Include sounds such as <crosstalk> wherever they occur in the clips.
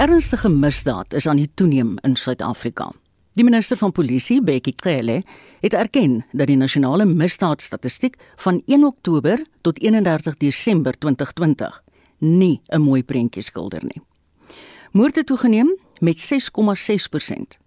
Ernstige misdaad is aan die toeneem in Suid-Afrika. Die minister van Polisie, Bekkie Cele, het erken dat die nasionale misdaadstatistiek van 1 Oktober tot 31 Desember 2020 nie 'n mooi prentjie skilder nie. Moorde toegeneem met 6,6%,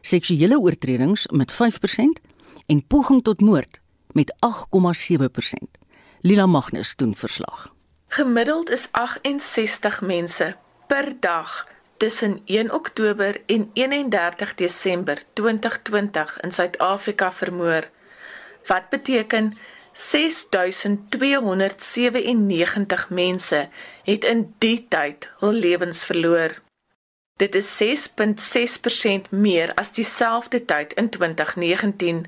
seksuele oortredings met 5% en poging tot moord met 8,7%. Lila Magnus doen verslag. Gemiddeld is 68 mense per dag tussen 1 Oktober en 31 Desember 2020 in Suid-Afrika vermoor. Wat beteken 6297 mense het in die tyd hul lewens verloor. Dit is 6.6% meer as dieselfde tyd in 2019.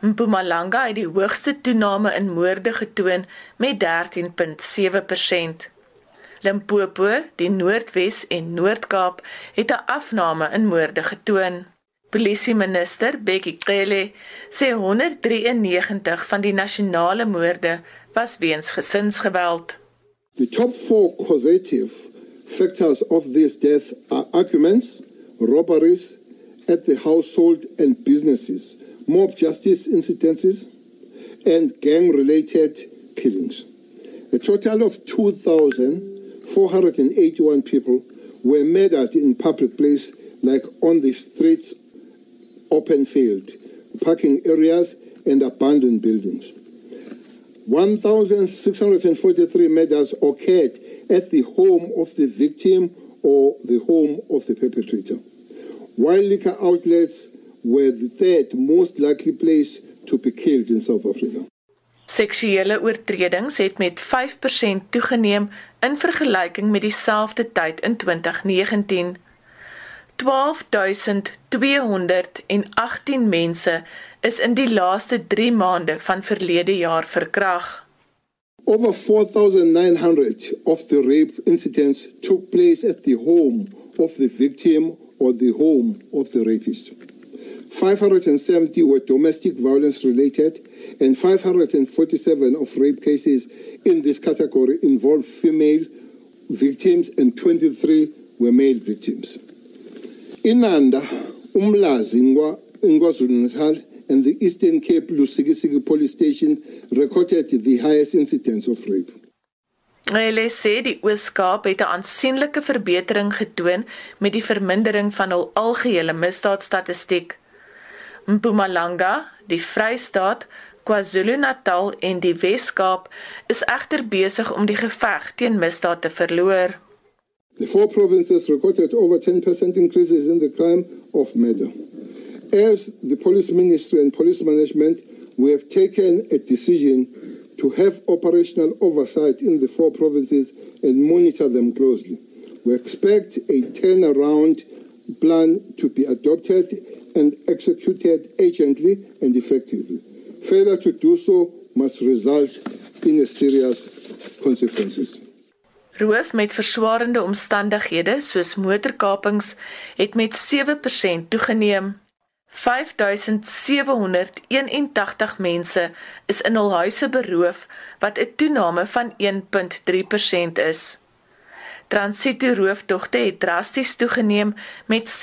Mpumalanga het die hoogste toename in moorde getoon met 13.7%. Limpopo, die Noordwes en Noord-Kaap het 'n afname in moorde getoon. Polisieminister Bekkie Cele sê 193 van die nasionale moorde was weens gesinsgeweld. The top 4 causative factors of this death are arguments, robberies at the household and businesses, mob justice incidences, and gang related killings. A total of 2,481 people were murdered in public place like on the streets, open field, parking areas, and abandoned buildings. 1,643 murders occurred at the home of the victim or the home of the perpetrator. While liquor outlets were the third most likely place to be killed in South Africa. Seksuele oortredings het met 5% toegeneem in vergelyking met dieselfde tyd in 2019. 12218 mense is in die laaste 3 maande van verlede jaar verkragt. Over 4,900 of the rape incidents took place at the home of the victim or the home of the rapist. 570 were domestic violence related, and 547 of rape cases in this category involved female victims, and 23 were male victims. Inanda, Umlazi, Ngwazulu-Natal, and the Eastern Cape Lusikisiki police station recorded the highest incidence of rape. Hulle sê die Oos-Kaap het 'n aansienlike verbetering getoon met die vermindering van hul algehele misdaadstatistiek. Mpumalanga, die Vrystaat, KwaZulu-Natal en die Wes-Kaap is egter besig om die geveg teen misdaad te verloor. The four provinces recorded over 10% increases in the crime of murder. As the police ministry and police management, we have taken a decision to have operational oversight in the four provinces and monitor them closely. We expect a turnaround plan to be adopted and executed urgently and effectively. Failure to do so must result in a serious consequences. Roof met verswaarende omstandighede soos motorkapings het met 7% toegeneem. 5781 mense is in hul huise beroof wat 'n toename van 1.3% is. Transito roofdogte het drasties toegeneem met 66.7%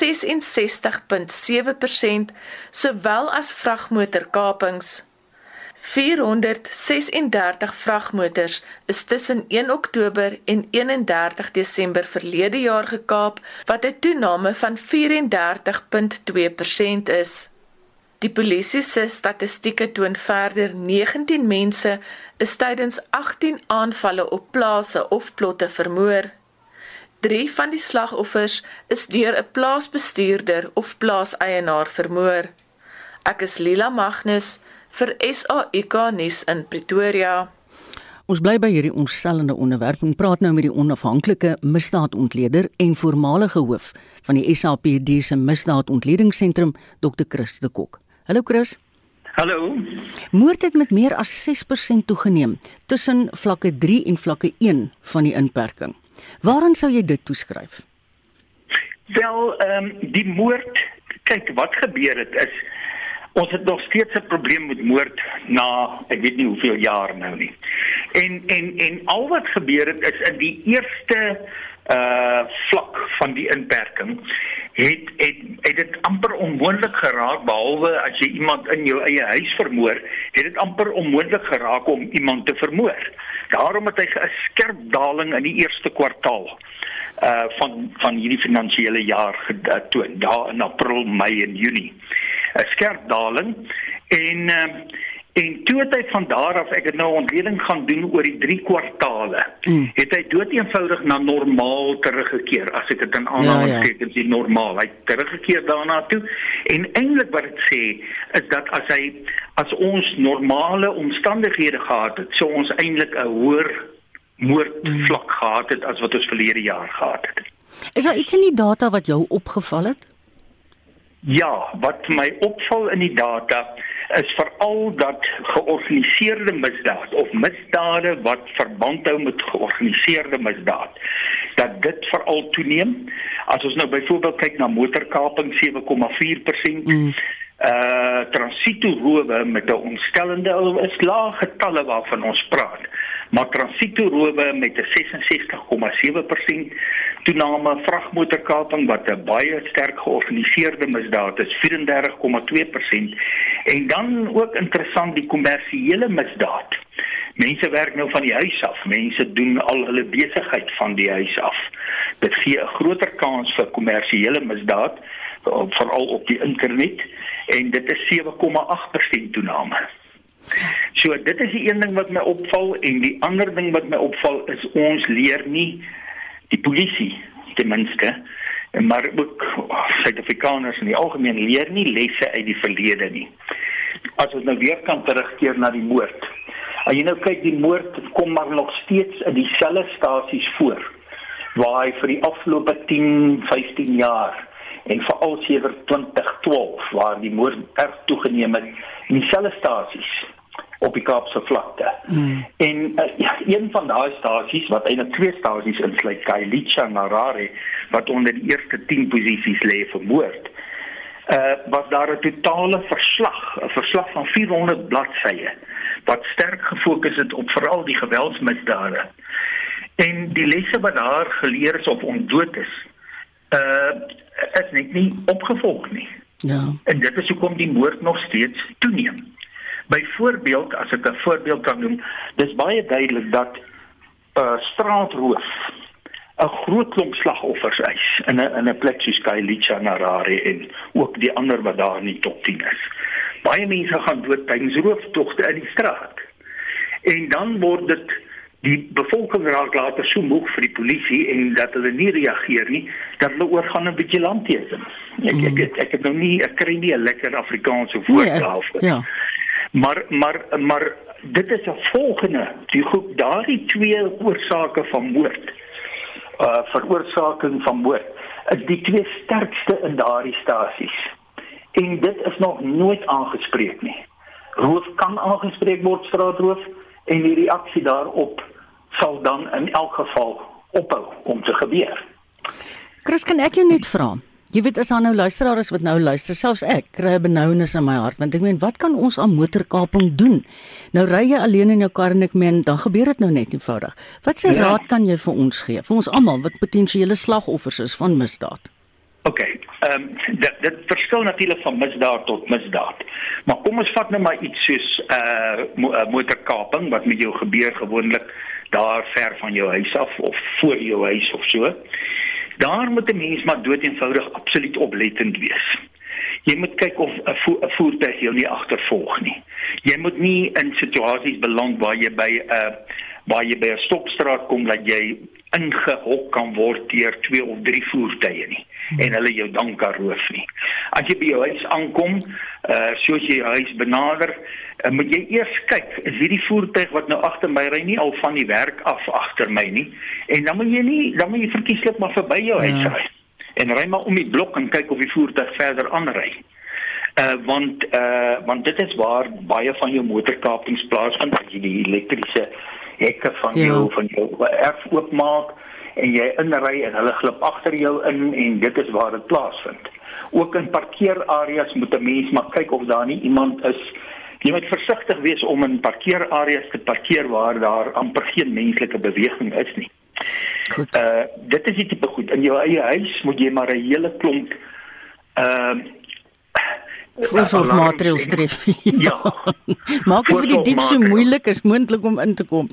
sowel as vragmotorkapings. 436 vragmotors is tussen 1 Oktober en 31 Desember verlede jaar gekaap wat 'n toename van 34.2% is. Die polisie se statistieke toon verder 19 mense is tydens 18 aanvalle op plase of plotte vermoor. 3 van die slagoffers is deur 'n plaasbestuurder of plaaseienaar vermoor. Ek is Lila Magnus vir SAK nuus in Pretoria. Ons bly by hierdie ontstellende onderwerp en praat nou met die onafhanklike misdaadontleder en voormalige hoof van die SAPD se misdaadontledingssentrum, Dr. Chris de Kok. Hallo Chris. Hallo. Moord het met meer as 6% toegeneem tussen vlakke 3 en vlakke 1 van die inperking. Waaraan sou jy dit toeskryf? Wel, ehm um, die moord, kyk wat gebeur het is ons het nog steeds 'n probleem met moord na ek weet nie hoeveel jaar nou nie. En en en al wat gebeur het is in die eerste uh vlak van die inperking het het het dit amper onmoontlik geraak behalwe as jy iemand in jou eie huis vermoor, het dit amper onmoontlik geraak om iemand te vermoor. Daarom het hy 'n skerp daling in die eerste kwartaal uh van van hierdie finansiële jaar getoon, daar in April, Mei en Junie. 'n Skerp daling en uh En toe het hy van daar af, ek het nou ontleding gaan doen oor die 3 kwartale. Mm. Het hy doeteenvoudig na normaal teruggekeer, as ek dit in aanhalingstekens ja, ja. sê normaal. Hy teruggekeer daarna toe. En eintlik wat dit sê is dat as hy as ons normale omstandighede gehad het, sou ons eintlik 'n hoër moordvlak mm. gehad het as wat ons verlede jaar gehad het. Is daar iets in die data wat jou opgeval het? Ja, wat my opval in die data is veral dat georganiseerde misdaad of misdade wat verband hou met georganiseerde misdaad dat dit veral toeneem. As ons nou byvoorbeeld kyk na motorkaping 7,4%, mm. uh transito rowe met 'n ontstellende is lae getalle waarvan ons praat. Maar transito rowe met 'n 66,7% toename vragmotorkaping wat 'n baie sterk georganiseerde misdaad is 34,2% en dan ook interessant die kommersiële misdaad. Mense werk nou van die huis af. Mense doen al hulle besigheid van die huis af. Dit gee 'n groter kans vir kommersiële misdaad veral op die internet en dit is 7,8% toename. So dit is die een ding wat my opval en die ander ding wat my opval is ons leer nie die polisie ten minste maar ook Suid-Afrikaners in die algemeen leer nie lesse uit die verlede nie. As ons nou weer kan terugkeer na die moord. As jy nou kyk die moord kom maar nog steeds in dieselfde stasies voor waar hy vir die afgelope 10, 15 jaar en veral sedert 2012 waar die moord erg toegeneem het in dieselfde stasies op die Kaapse vlakte. Mm. En uh, ja, een van daai stasies wat eintlik twee stasies insluit, Kailicha Narare wat onder die eerste 10 posisies lê vir moord. Uh was daar 'n totale verslag, 'n verslag van 400 bladsye wat sterk gefokus het op veral die geweldsmisdade. En die lesse wat daar geleer is of ontdood is, uh is net nie opgevolg nie. Ja. En dit is hoekom die moord nog steeds toeneem. Byvoorbeeld, as ek 'n voorbeeld kan noem, dis baie duidelik dat uh, straatroof 'n groot klomp slagoffers eis in 'n in 'n plek soos Kailicha Narare en ook die ander wat daar in die top 10 is. Baie mense gaan dood tydens rooftogte in die straat. En dan word dit die bevolking raak later so moeg vir die polisie en dat hulle nie reageer nie, dat hulle oorgaan 'n vigilantisme. Ek ek ek, ek het nou nie ek kry nie 'n lekker Afrikaanse woord nee, daarvoor. Ja. Maar maar maar dit is 'n volgende die groep daardie twee oorsake van moord. Uh veroorsaking van moord is die twee sterkste in daardie stasies. En dit is nog nooit aangespreek nie. Roof kan aangespreek word straatroof en die reaksie daarop sal dan in elk geval ophou om te gebeur. Chris, kan ek jou net vra? Jy weet as daar nou luisteraars wat nou luister, selfs ek kry 'n benouenis in my hart want ek meen wat kan ons aan motorkaping doen? Nou ry jy alleen in jou kar en ek meen dan gebeur dit nou net eenvoudig. Wat se ja. raad kan jy vir ons gee? Vir ons almal wat potensiële slagoffers is van misdaad. OK. Ehm um, dit dit verskil natuurlik van misdaad tot misdaad. Maar kom ons vat nou maar iets soos 'n uh, mo uh, motorkaping wat met jou gebeur gewoonlik daar ver van jou huis af of voor jou huis of so. Daar moet 'n mens maar doeteenvoudig absoluut oplettend wees. Jy moet kyk of 'n vo voertuig jou nie agtervolg nie. Jy moet nie in situasies beland waar jy by 'n uh, waar jy by 'n stopstraat kom dat jy ingehok kan word deur twee of drie voertuie nie en hulle jou dan kan roof nie. As jy by jou huis aankom, uh soos jy jou huis benader, uh, moet jy eers kyk, is hierdie voertuig wat nou agter my ry nie al van die werk af agter my nie? En dan moet jy nie dan moet jy verkieslik maar verby jou huis ja. ry. En ry maar om die blok en kyk of die voertuig verder aanry. Uh want uh want dit is waar baie van jou motorkapings plaasvind as jy die elektriese hekke van ja. jou van jou erf oopmaak en jy inry en hulle glip agter jou in en dit is waar dit plaasvind. Ook in parkeerareas moet 'n mens maar kyk of daar nie iemand is. Jy moet versigtig wees om in parkeerareas te parkeer waar daar amper geen menslike beweging is nie. Goed. Uh dit is die tipe goed. In jou eie huis moet jy maar 'n hele klomp ehm uh, Voorsorgmaatreëls tref. <laughs> Ja. <laughs> Maak dit vir die dief so moeilik as moontlik om in te kom.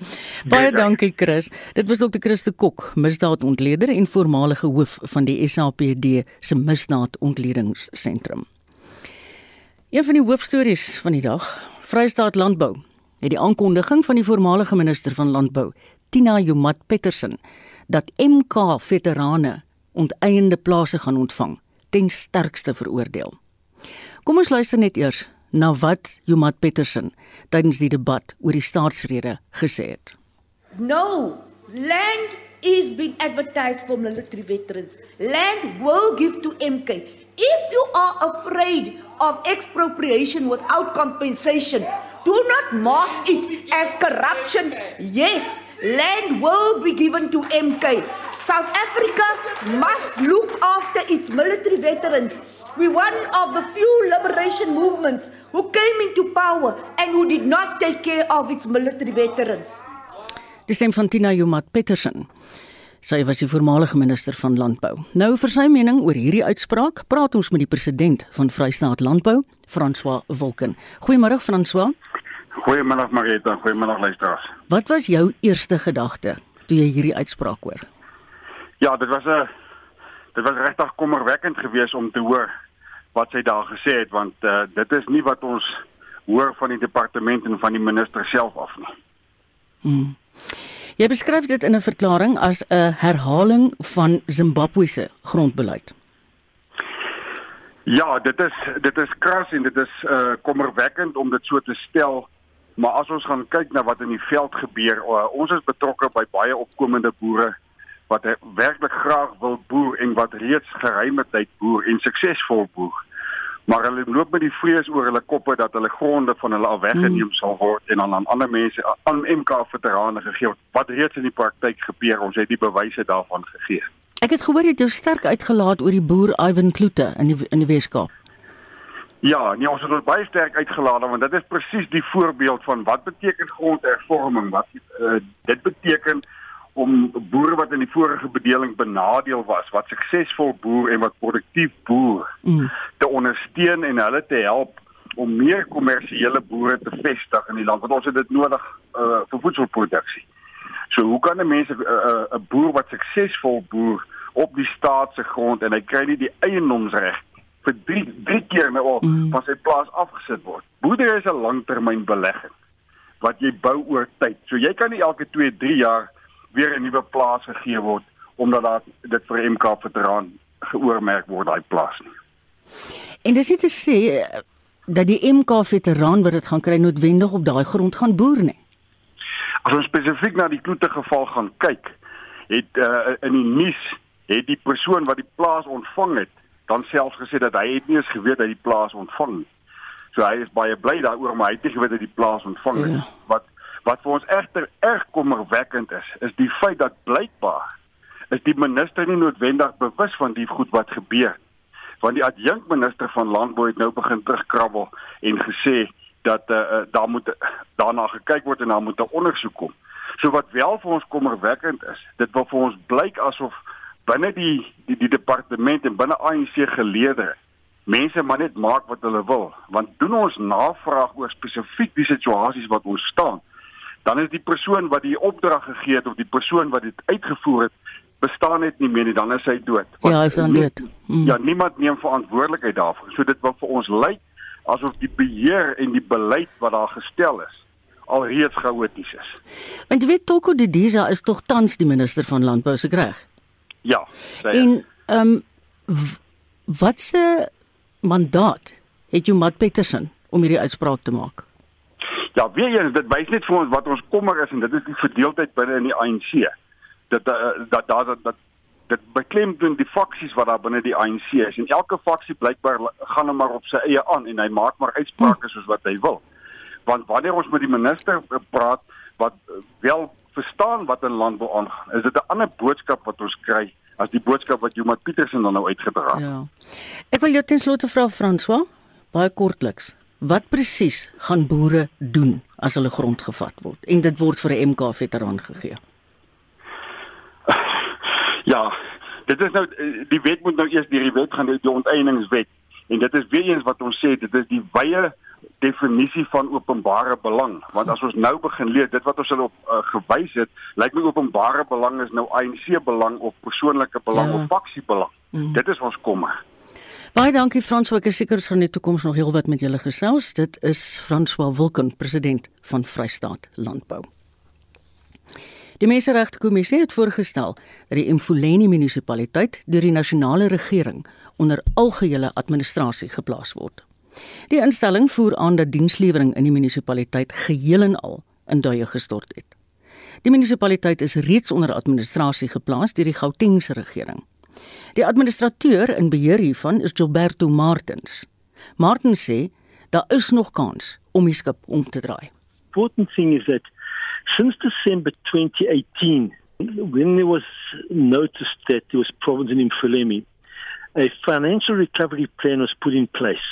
Baie reg. dankie Chris. Dit was Dr. Chris de Kok, misdaadontleder en voormalige hoof van die SAPD se misdaadontledingssentrum. Een van die hoofstories van die dag, Vrystaat Landbou, het die aankondiging van die voormalige minister van Landbou, Tina Joemat Pettersen, dat MK veterane onteieende plase gaan ontvang, ten sterkste veroordeel. Kom ons luister net eers na wat Joemat Pettersen tydens die debat oor die staatsrede gesê het. No, land is being advertised for military veterans. Land will give to MK. If you are afraid of expropriation without compensation, do not mask it as corruption. Yes, land will be given to MK. South Africa must look after its military veterans. We're one of the few liberation movements who came into power and who did not take care of its military veterans. Die stem van Tina Joemat Pettersen. Sy was die voormalige minister van landbou. Nou vir sy mening oor hierdie uitspraak, praat ons met die president van Vrystaat Landbou, François Wilken. Goeiemôre François. Goeiemiddag Marita, goeiemiddag luisteraars. Wat was jou eerste gedagte toe jy hierdie uitspraak hoor? Ja, dit was 'n dit was regtig kommerwekkend geweest om te hoor wat sy daar gesê het want uh, dit is nie wat ons hoor van die departement en van die minister self af nie. Jy beskryf dit in 'n verklaring as 'n herhaling van Zimbabwe se grondbeleid. Ja, dit is dit is kras en dit is uh, kommerwekkend om dit so te stel. Maar as ons gaan kyk na wat in die veld gebeur, uh, ons is betrokke by baie opkomende boere wat werklik graag wil boer en wat reeds geruime tyd boer en suksesvol boer. Maar hulle loop met die vrees oor hulle koppe dat hulle gronde van hulle al weggeneem sal word en dan aan ander mense aan MK veterane gegee word. Wat reeds in die praktyk gebeur, ons het die bewyse daarvan gegee. Ek het gehoor jy het jou sterk uitgelaat oor die boer Ivan Kloete in die in die Weskaap. Ja, nee, ons het ons baie sterk uitgelaat want dit is presies die voorbeeld van wat beteken grondhervorming. Wat uh, dit beteken om boere wat in die vorige bedeling benadeel was, wat suksesvol boer en wat produktief boer, Mm. te ondersteun en hulle te help om meer kommersiële boere te vestig in die land want ons het dit nodig uh, vir voedselproduksie. So hoe kan 'n mens 'n uh, 'n boer wat suksesvol boer op die staat se grond en hy kry nie die eiendomsreg vir 3 3 keer nou al Mm. van sy plaas afgesit word. Boerdery is 'n langtermynbelegging wat jy bou oor tyd. So jy kan nie elke 2, 3 jaar weer 'n nuwe plaas gegee word omdat daar dit vir MK veteraan geoormerk word daai plaas nie. En dis nie te sê eh, dat die MK veteraan wat dit gaan kry noodwendig op daai grond gaan boer nie. As ons spesifiek na die Kloete geval gaan kyk, het uh, in die nuus het die persoon wat die plaas ontvang het, dan selfs gesê dat hy het nie eens geweet dat die plaas ontvang nie. So hy is baie bly daaroor, maar hy het nie geweet dat die plaas ontvang het. Ja. Wat wat vir ons egter erg kommerwekkend is, is die feit dat blykbaar is die minister nie noodwendig bewus van die goed wat gebeur want die adjunkminister van landbou het nou begin terugkrabbel en gesê dat uh, daar moet daarna gekyk word en daar moet 'n ondersoek kom. So wat wel vir ons kommerwekkend is, dit wil vir ons blyk asof binne die die, die departement en binne ANC geleedere mense maar net maak wat hulle wil, want doen ons navraag oor spesifiek die situasies wat ons staan, dan is die persoon wat die opdrag gegee het of die persoon wat dit uitgevoer het bestaan net nie meer nie, dan is hy dood. Want Ja, hy is dan dood. Mm. Ja, niemand neem verantwoordelikheid daarvoor. So dit wil vir ons lyk asof die beheer en die beleid wat daar gestel is alreeds chaoties is. Want jy weet Toko Didiza is tog tans die minister van landbou se reg. Ja. En ehm um, wat se mandaat het jy Mat Pettersen om hierdie uitspraak te maak? Ja, weer eens, dit wys net vir ons wat ons kommer is en dit is die verdeeldheid binne in die ANC. Dat uh, dat daar dat, dat dit beklemtoon die faksies wat daar binne die ANC is en elke faksie blykbaar gaan hom maar op sy eie aan en hy maak maar uitsprake soos wat hy wil. Want wanneer ons met die minister eh, praat wat eh, wel verstaan wat in landbou aangaan, is dit 'n ander boodskap wat ons kry as die boodskap wat Jomat Pietersen dan nou uitgedra het. Ja. Ek wil jou ten slotte vra François, baie kortliks. Wat presies gaan boere doen as hulle grond gevat word en dit word vir 'n MK veteraan gegee? <laughs> Ja, dit is nou eh, die wet moet nou eers deur die wet gaan die, die onteieningswet en dit is weer eens wat ons sê dit is die wye definisie van openbare belang want as ons nou begin leer dit wat ons hulle op uh, gewys het lyk my openbare belang is nou ANC belang of persoonlike belang ja. of faksie belang mm. dit is ons kommer Baie dankie Frans, ek is seker ons gaan in die toekoms nog heelwat met julle gesels. Dit is François Wilken, president van Vrystaat Landbou. Die Menseregte Kommissie het voorgestel dat die Mfuleni munisipaliteit deur die nasionale regering onder algehele administrasie geplaas word. Die instelling voer aan dat dienslewering in die munisipaliteit geheel en al in duie gestort het. Die munisipaliteit is reeds onder administrasie geplaas deur die Gautengse regering. Die administrateur in beheer hiervan is Gilberto Martins. Martins sê daar is nog kans om die skip om te draai. Important thing is that since December 2018 when there was noticed that there was problems in Infilemi, a financial recovery plan was put in place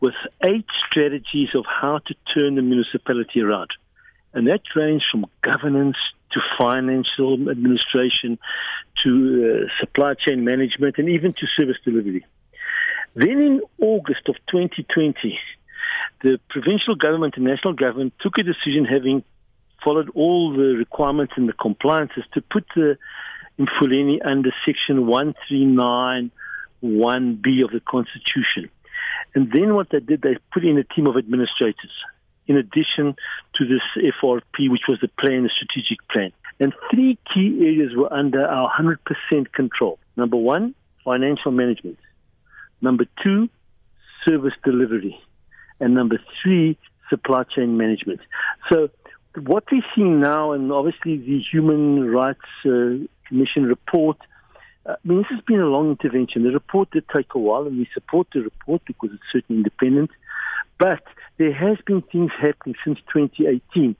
with eight strategies of how to turn the municipality around. And that ranged from governance to financial administration, to uh, supply chain management, and even to service delivery. Then in August of 2020, the provincial government and national government took a decision, having followed all the requirements and the compliances, to put the Mfuleni under Section 139 1B of the Constitution. And then what they did, they put in a team of administrators in addition to this FRP, which was the plan, the strategic plan. And three key areas were under our 100% control. Number one, financial management. Number two, service delivery. And number three, supply chain management. So what we're seeing now, and obviously the Human Rights uh, Commission report, uh, I mean, this has been a long intervention. The report did take a while, and we support the report because it's certainly independent. But there has been things happening since 2018.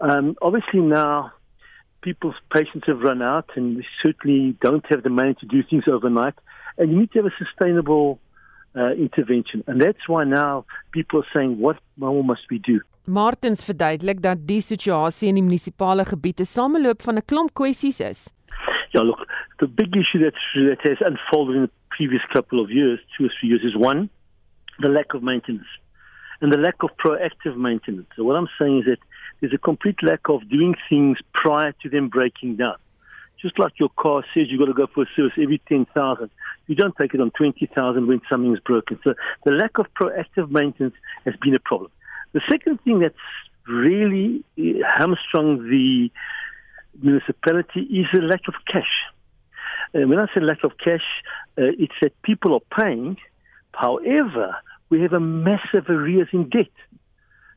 Um, obviously now people's patience have run out and we certainly don't have the money to do things overnight. And you need to have a sustainable uh, intervention. And that's why now people are saying, what more must we do? Martins verduidelik dat die situasie in die munisipale gebied 'n sameloop van 'n klomp kwessies is. Yeah, look, the big issue that, that has unfolded in the previous couple of years, two or three years, is one, the lack of maintenance. And the lack of proactive maintenance. So what I'm saying is that there's a complete lack of doing things prior to them breaking down. Just like your car says you've got to go for a service every 10,000. You don't take it on 20,000 when something's broken. So the lack of proactive maintenance has been a problem. The second thing that's really eh, hamstrung the municipality is the lack of cash. And when I say lack of cash, uh, it's that people are paying. However, we have a massive arrears in debt.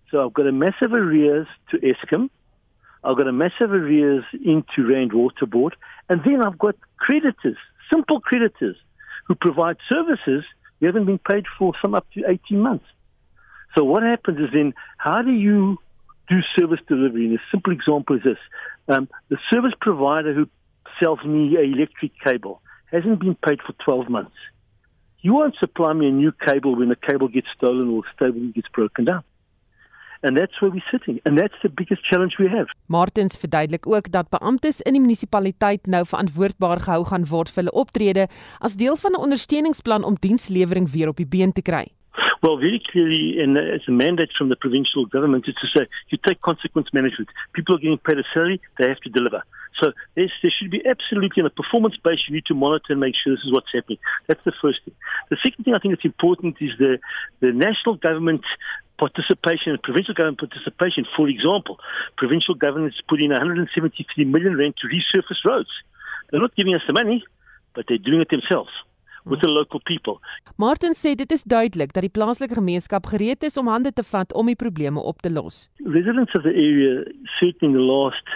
So I've got a massive arrears to Eskom. I've got a massive arrears into Rand Water Board. And then I've got creditors, simple creditors, who provide services we haven't been paid for some up to 18 months. So what happens is then, how do you do service delivery? And a simple example is this. Um, the service provider who sells me an electric cable hasn't been paid for 12 months. You won't supply me a new cable when the cable gets stolen or stable gets broken down. And that's where we're sitting. And that's the biggest challenge we have. Martins verduidelik ook dat beamptes in die munisipaliteit nou verantwoordbaar gehou gaan word vir hulle optrede as deel van 'n ondersteuningsplan om dienslewering weer op die been te kry. Well, very clearly, and uh, it's a mandate from the provincial government is to say you take consequence management. People are getting paid a salary; they have to deliver. So there should be absolutely on a performance base. You need to monitor and make sure this is what's happening. That's the first thing. The second thing I think that's important is the the national government participation and provincial government participation. For example, provincial governments put in 173 million rand to resurface roads. They're not giving us the money, but they're doing it themselves. With the local people. Martin sê dit is duidelik dat die plaaslike gemeenskap gereed is om hande te vat om die probleme op te los. Residents of the area certainly in the last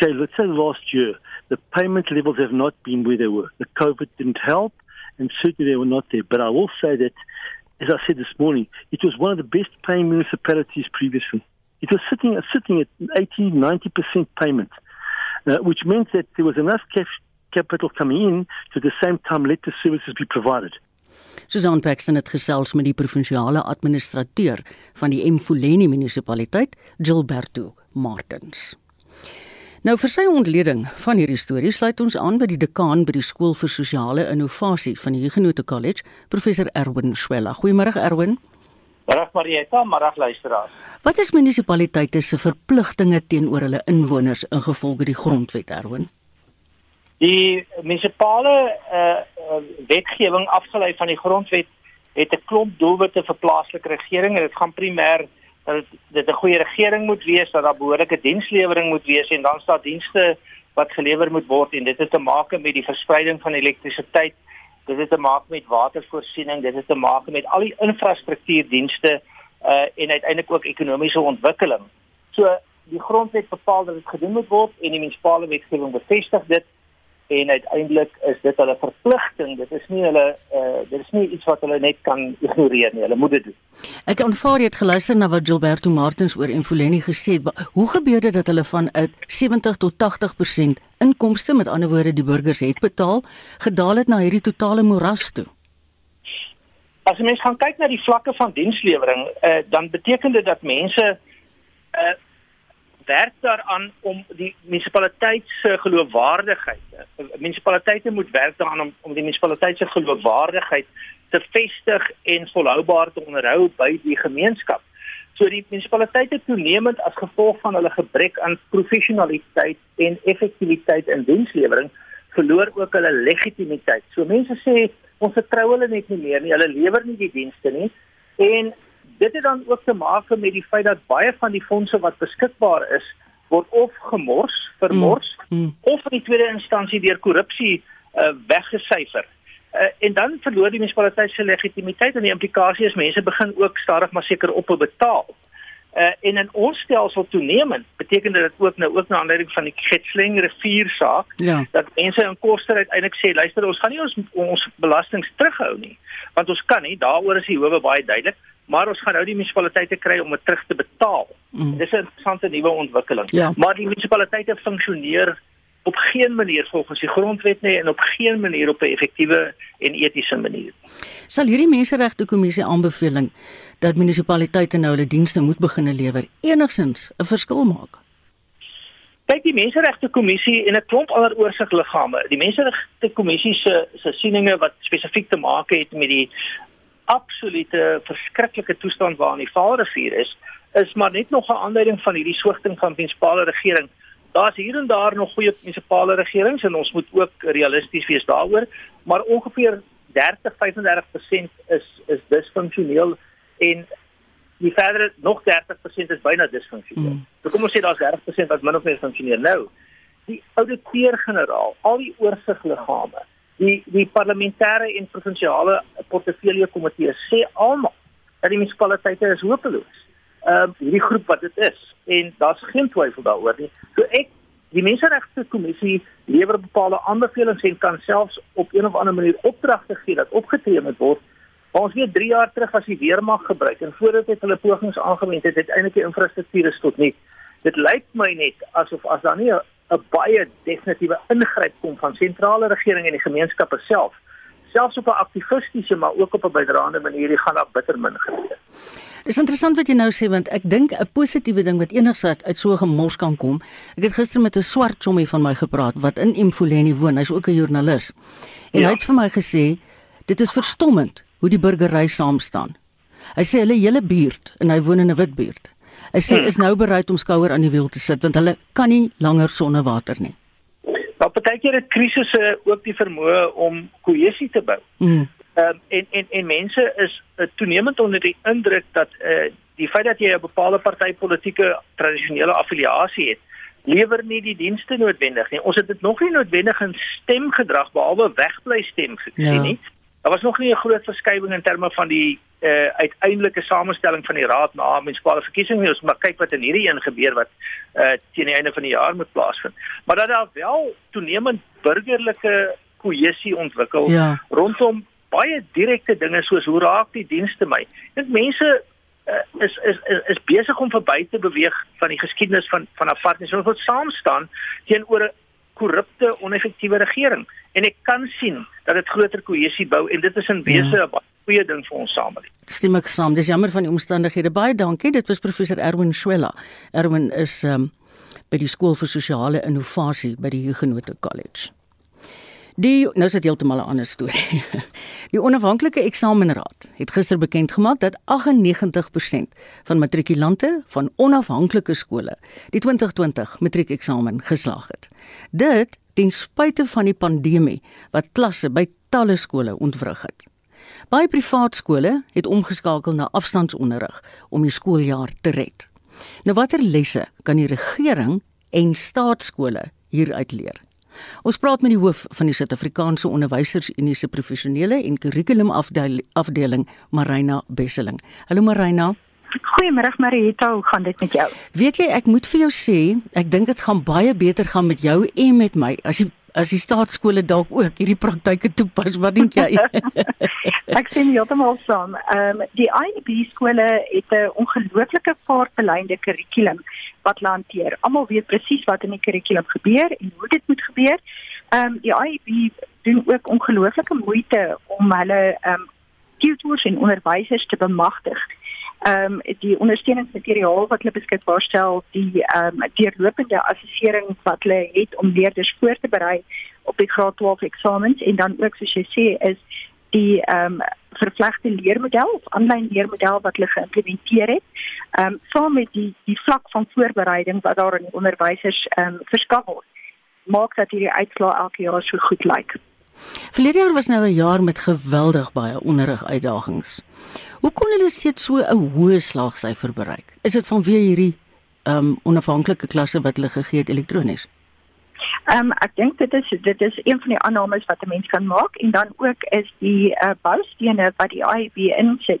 say let's say last year the payment levels have not been where they were. The COVID didn't help and certainly they were not there. But I will say that as I said this morning, it was one of the best paying municipalities previously. It was sitting sitting at 80 90% payment. Uh, which meant that there was enough cash capital coming in to the same time let the services be provided. Susan Paxton het gesels met die provinsiale administrateur van die Mfuleni munisipaliteit, Gilberto Martins. Nou vir sy ontleding van hierdie storie sluit ons aan by die dekaan by die skool vir sosiale innovasie van die Huguenot College, professor Erwin Swela. Goeiemôre Erwin. Middag Marieta, middag luisteraars. Wat is munisipaliteite se verpligtinge teenoor hulle inwoners ingevolge die grondwet Erwin? Die munisipale uh, wetgewing afgelei van die grondwet het 'n klomp doelwitte vir plaaslike regering en dit gaan primêr dat dit 'n goeie regering moet wees, dat daar behoorlike dienslewering moet wees en dan staan dienste wat gelewer moet word en dit het te maak met die verspreiding van elektrisiteit, dit het te maak met watervoorsiening, dit het te maak met al die infrastruktuurdienste uh en uiteindelik ook ekonomiese ontwikkeling. So die grondwet bepaal dat dit gedoen moet word en die munisipale wetgewing bevestig dit en uiteindelik is dit hulle verpligting. Dit is nie hulle uh, dit is nie iets wat hulle net kan ignoreer nie. Hulle moet dit doen. Ek aanvaar jy het geluister na wat Gilberto Martins oor Enfuleni gesê het. Hoe gebeur dit dat hulle van 'n 70 tot 80% inkomste met ander woorde die burgers het betaal gedaal het na hierdie totale moras toe? As mens gaan kyk na die vlakke van dienslewering uh, dan beteken dit dat mense uh, werk daaraan om die munisipaliteit se geloofwaardigheid. Munisipaliteite moet werk daaraan om om die munisipaliteit se geloofwaardigheid te vestig en volhoubaar te onderhou by die gemeenskap. So die munisipaliteite toenemend as gevolg van hulle gebrek aan professionaliteit en effektiwiteit in dienslewering verloor ook hulle legitimiteit. So mense sê ons vertrou hulle net nie meer nie. Hulle lewer nie die dienste nie en dit het dan ook te maak met die feit dat baie van die fondse wat beskikbaar is word of gemors, vermors mm, mm. of in die tweede instansie deur korrupsie uh, weggesyfer. Uh, en dan verloor die munisipaliteit se legitimiteit en die implikasie is mense begin ook stadig maar seker op betaal. Uh, en in ons stelsel toenemend beteken dit ook nou ook na aanleiding van die Getsling riviersaak ja. dat mense in koste uiteindelik sê luister ons gaan nie ons ons belastings terughou nie want ons kan nie daaroor is die howe baie duidelik maar ons gaan nou die munisipaliteite kry om dit terug te betaal. Mm. Dis 'n interessante nuwe ontwikkeling. Ja. Maar die munisipaliteite funksioneer op geen manier volgens die grondwet nie en op geen manier op 'n effektiewe en etiese manier. Sal hierdie menseregte kommissie aanbeveling dat munisipaliteite nou hulle dienste moet begine lewer enigsins 'n verskil maak? Kyk die menseregte kommissie en 'n klomp ander oorsigliggame. Die menseregte kommissie se se sieninge wat spesifiek te maak het met die absolute verskriklike toestand waarin die Vaalrivier is, is maar net nog 'n aanduiding van hierdie swigting van die munisipale regering. Daar's hier en daar nog goeie munisipale regerings en ons moet ook realisties wees daaroor, maar ongeveer 30-35% is is disfunksioneel en die verdere nog 30% is byna disfunksioneel. Mm. So kom ons sê daar's 30% wat min of meer funksioneer nou. Die ouditeur-generaal, al die oorsigliggame, die die parlementêre en provinsiale portefeulje komitee sê almal dat die munisipaliteite is hopeloos. Ehm uh, hierdie groep wat dit is en daar's geen twyfel daaroor nie. So ek die menseregte kommissie lewer bepaalde aanbevelings en kan selfs op een of ander manier opdragte gee dat opgetree moet word. Maar ons weet 3 jaar terug as die weermag gebruik en voordat dit hulle pogings aangewend het, het eintlik die infrastruktuur is tot nie. Dit lyk my net asof as daar nie 'n baie definitiewe ingryp kom van sentrale regering en die gemeenskappe self. Selfs op 'n aktivistiese maar ook op 'n bydraende manier, gaan daar bitter min gebeur. Dis interessant wat jy nou sê want ek dink 'n positiewe ding wat enigsins uit so 'n gemors kan kom. Ek het gister met 'n swart chommie van my gepraat wat in Imfuleni woon. Hy's ook 'n joernalis. En ja. hy het vir my gesê dit is verstommend hoe die burgery saam staan. Hy sê hulle hele buurt en hy woon in 'n wit buurt. Hy sê hmm. is nou bereid om skouer aan die wiel te sit want hulle kan nie langer sonder water nie. Maar partykeer het krisisse ook die vermoë om kohesie te bou. Hmm. Um, en en en mense is uh, toenemend onder die indruk dat uh, die feit dat jy 'n bepaalde party politieke tradisionele affiliasie het, lewer nie die dienste noodwendig nie. Ons het dit nog nie noodwendig in stemgedrag behalwe wegbly stem gesien ja. nie. Daar was nog nie 'n groot verskywing in terme van die uh, uiteindelike samestelling van die raad na munisipale verkiesings nie. Ons moet kyk wat in hierdie een gebeur wat uh, teen die einde van die jaar moet plaasvind. Maar dat daar wel toenemend burgerlike kohesie ontwikkel ja. rondom baie direkte dinge soos hoe raak die dienste my? Dink mense uh, is is is, is besig om verby te beweeg van die geskiedenis van van apartheid. Ons moet saam staan teenoor 'n korrupte, oneffektiewe regering en ek kan sien dat dit groter kohesie bou en dit is in wese 'n ja goeie ding vir ons samelewing. Stem ek saam. Dis jammer van die omstandighede. Baie dankie. Dit was professor Erwin Swela. Erwin is um by die skool vir sosiale innovasie by die Huguenot College. Die nou is dit heeltemal 'n ander storie. <laughs> Die onafhanklike eksamenraad het gister bekend gemaak dat 98% van matrikulante van onafhanklike skole die 2020 matriekeksamen geslaag het. Dit ten spyte van die pandemie wat klasse by talle skole ontwrig het. Baie privaat skole het omgeskakel na afstandsonderrig om die skooljaar te red. Nou watter lesse kan die regering en staatskole hieruit leer? Ons praat met die hoof van die Suid-Afrikaanse Onderwysersunie se professionele en kurrikulum afdeling, Marina Besseling. Hallo Marina. Goeiemôre Marita, hoe gaan dit met jou? Weet jy, ek moet vir jou sê, ek dink dit gaan baie beter gaan met jou en met my as jy as die staatskole dalk ook hierdie praktyke toepas. Wat dink jy? <laughs> ek sien heeltemal saam. Ehm um, die IB skole het 'n ongelooflike vaartbeleide kurrikulum wat hanteer. Almal weet presies wat in die kurrikulum gebeur en hoe dit moet gebeur. Ehm um, die IB doen ook ongelooflike moeite om hulle ehm um, tutors en onderwysers te bemagtig ehm um, die ondersteuningsmateriaal wat hulle beskikbaar stel, die ehm um, deurlopende assessering wat hulle het om leerders voor te berei op die graad 12 eksamens en dan ook soos jy sê is die ehm um, vervlegte leermodel of aanlyn leermodel wat hulle geïmplementeer het. Ehm um, saam met die die vlak van voorbereiding wat daar in die onderwysers ehm um, verskaf word, maak dat hierdie uitslae elke jaar so goed lyk. Verlede jaar was nou 'n jaar met geweldig baie onderrig uitdagings. Hoe kon hulle steeds so 'n hoë slaagsyfer bereik? Is dit vanweë hierdie um onafhanklike klasse wat hulle gegee het elektronies? Um ek dink dit is dit is een van die aannames wat 'n mens kan maak en dan ook is die uh, boustene wat die IB insit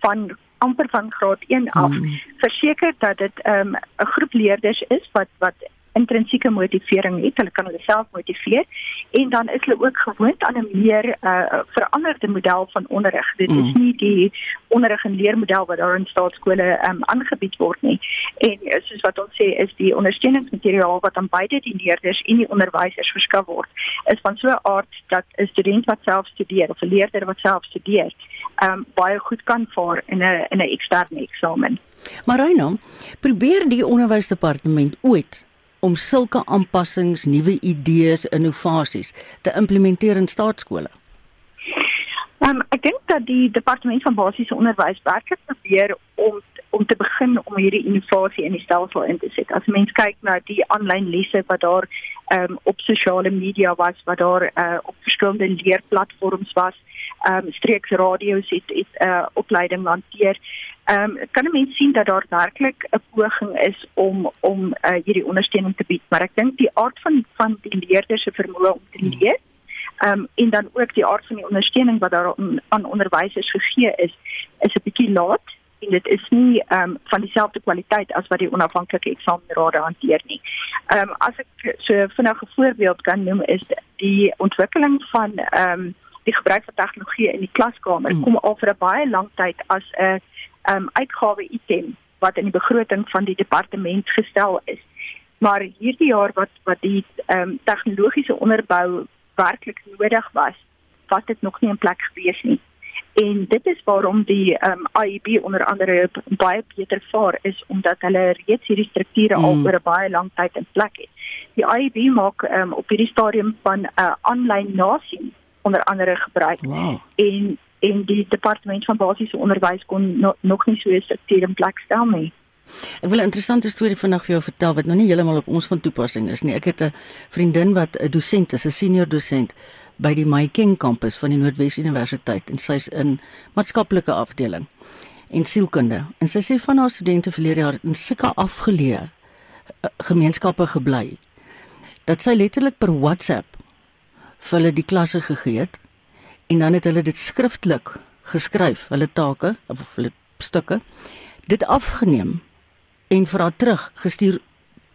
van amper van graad 1 af hmm. verseker dat dit um 'n groep leerders is wat wat intrinsieke motivering het, hulle kan hulle self motiveer en dan is hulle ook gewoond aan 'n meer uh, veranderde model van onderrig. Dit is mm. nie die onderrig en leermodel wat daar in staatskole um, aangebied word nie. En uh, soos wat ons sê is die ondersteuningsmateriaal wat aan beide die leerders en die onderwysers verskaf word, is van so 'n aard dat 'n student wat self studeer of 'n leerder wat self studeer, um, baie goed kan vaar in 'n in 'n eksterne eksamen. Maar Reina, probeer die onderwysdepartement ooit om sulke aanpassings, nuwe idees, innovasies te implementeer in staatskole? Um, ek dink dat die departement van basiese onderwys werklik probeer om om te begin om hierdie innovasie in die stelsel in te sit. As mens kyk na die aanlyn lesse wat daar um, op sosiale media was, wat daar uh, op verskillende leerplatforms was, um, streeksradio's het het uh, opleiding hanteer. Ehm um, kan 'n mens sien dat daar werklik 'n poging is om om uh, hierdie ondersteuning te bied, maar ek dink die aard van van die leerders se vermoë om te hmm. leer, ehm um, en dan ook die aard van die ondersteuning wat daar aan, aan onderwysers gegee is, is 'n bietjie laat en dit is nie ehm um, van dieselfde kwaliteit as wat die onafhanklike eksamenrade hanteer nie. Ehm um, as ek so vinnig 'n voorbeeld kan noem is die ontwikkeling van ehm um, die gebruik van tegnologie in die klaskamer hmm. kom al vir 'n baie lang tyd as 'n um, uitgawe item wat in die begroting van die departement gestel is. Maar hierdie jaar wat wat die um, tegnologiese onderbou werklik nodig was, was dit nog nie in plek gewees nie. En dit is waarom die um, AIB onder andere baie beter vaar is omdat hulle reeds hierdie strukture mm. al oor 'n baie lang tyd in plek het. Die AIB maak um, op hierdie stadium van 'n uh, aanlyn nasien onder andere gebruik. Wow. En en die departement van basiese onderwys kon no, nog nie so 'n struktuur in plek stel nie. Ek wil 'n interessante storie vandag vir jou vertel wat nou nie heeltemal op ons van toepassing is nie. Ek het 'n vriendin wat 'n dosent is, 'n senior dosent by die Maikeng kampus van die Noordwes Universiteit en sy's in maatskaplike afdeling en sielkunde. En sy sê van haar studente verlede jaar in sulke afgeleë eh, gemeenskappe gebly dat sy letterlik per WhatsApp vir hulle die klasse gegee het en dan het hulle dit skriftelik geskryf, hulle take of hulle stukke dit afgeneem en vir haar terug gestuur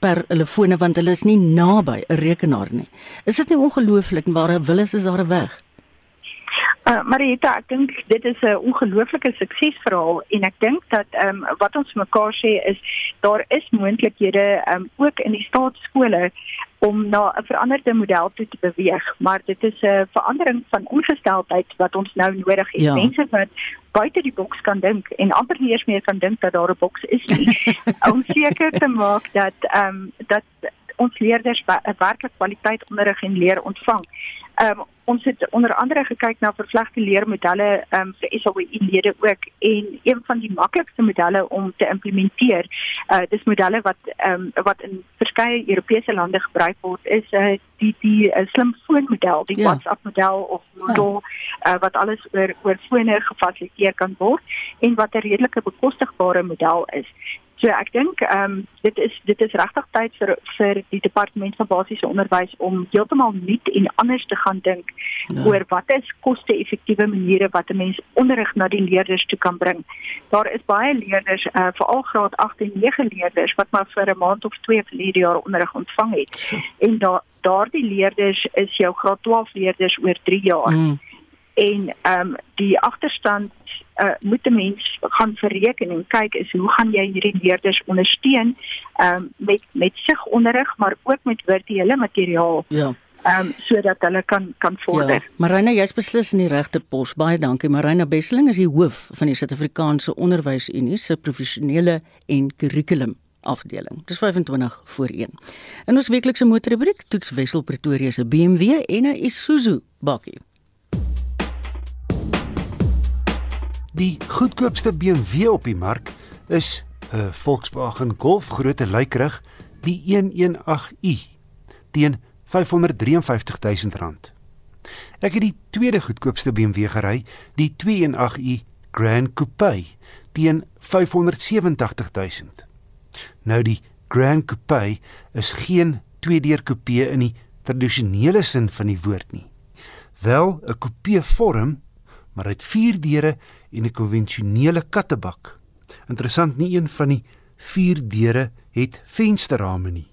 per telefone want hulle is nie naby 'n rekenaar nie. Is dit nie ongelooflik waar hulle wil is is daar 'n weg? Uh, Marita, ek dink dit is 'n ongelooflike suksesverhaal en ek dink dat ehm um, wat ons mekaar sê is daar is moontlikhede ehm um, ook in die staatskole om na 'n veranderde model toe te beweeg, maar dit is 'n verandering van ongesteldheid wat ons nou nodig het. Ja. Mense wat buite die boks kan dink en amper nie eens meer kan dink dat daar 'n boks is nie. <laughs> om seker te maak dat ehm um, dat ons leerders werklik kwaliteit onderrig en leer ontvang. Ehm um, ons het onder andere gekyk na vervlegte leermodelle um, vir SAWI lede ook en een van die maklikste modelle om te implementeer, uh dis modelle wat um, wat in verskeie Europese lande gebruik word is uh die die uh, slimfoonmodel, die Ja. ja. WhatsApp model of Moodle uh, wat alles oor oor fone gefasiliteer kan word en wat 'n redelike bekostigbare model is. So ek dink ehm um, dit is dit is regtig tyd vir vir die departement van basiese onderwys om heeltemal nuut en anders te gaan dink Ja. ja. oor wat is koste-effektiewe maniere wat 'n mens onderrig na die leerders toe kan bring. Daar is baie leerders, uh, veral graad 8 en 9 leerders wat maar vir 'n maand of twee verlede jaar onderrig ontvang het. En daar daardie leerders is jou graad 12 leerders oor 3 jaar Mm. En ehm um, die agterstand uh, moet 'n mens gaan verreken en kyk is hoe gaan jy hierdie leerders ondersteun ehm um, met met sigonderrig maar ook met virtuele materiaal Ja. ehm um, sodat hulle kan kan vorder. Ja, Marina, jy's beslis in die regte pos. Baie dankie. Marina Besseling is die hoof van die Suid-Afrikaanse Onderwysunie se professionele en kurrikulum afdeling. Dis 25 voor 1. In ons weeklikse motorrubriek toets Wessel Pretoria se BMW en 'n Isuzu bakkie. Die goedkoopste BMW op die mark is 'n Volkswagen Golf grootte lykrig, die 118i teen R553 000. Ek het die tweede goedkoopste BMW gery, die 218i Grand Coupe teen R587 000. Nou die Grand Coupe is geen tweedeur coupe in die tradisionele sin van die woord nie. Wel 'n coupe vorm, maar hy het vier deure en 'n konvensionele kattebak. Interessant nie een van die vier deure het vensterrame nie.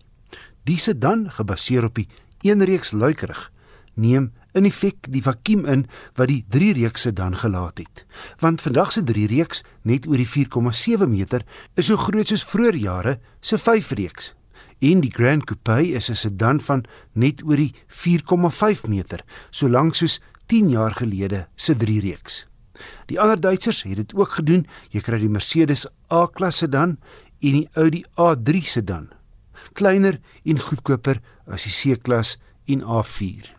Die sedan, gebaseer op die eenreeks luikerig, neem in effek die vakuum in wat die drie reeks sedan gelaat het. Want vandag se drie reeks net oor die 4,7 meter is so groot soos vroeër jare se 5 reeks. En die Grand Coupe is 'n sedan van net oor die 4,5 meter, so lank soos 10 jaar gelede se drie reeks. Die ander Duitsers het dit ook gedoen. Jy kry die Mercedes A-klas sedan en die Audi A3 sedan. Kleiner en goedkoper as die C-klas en A4.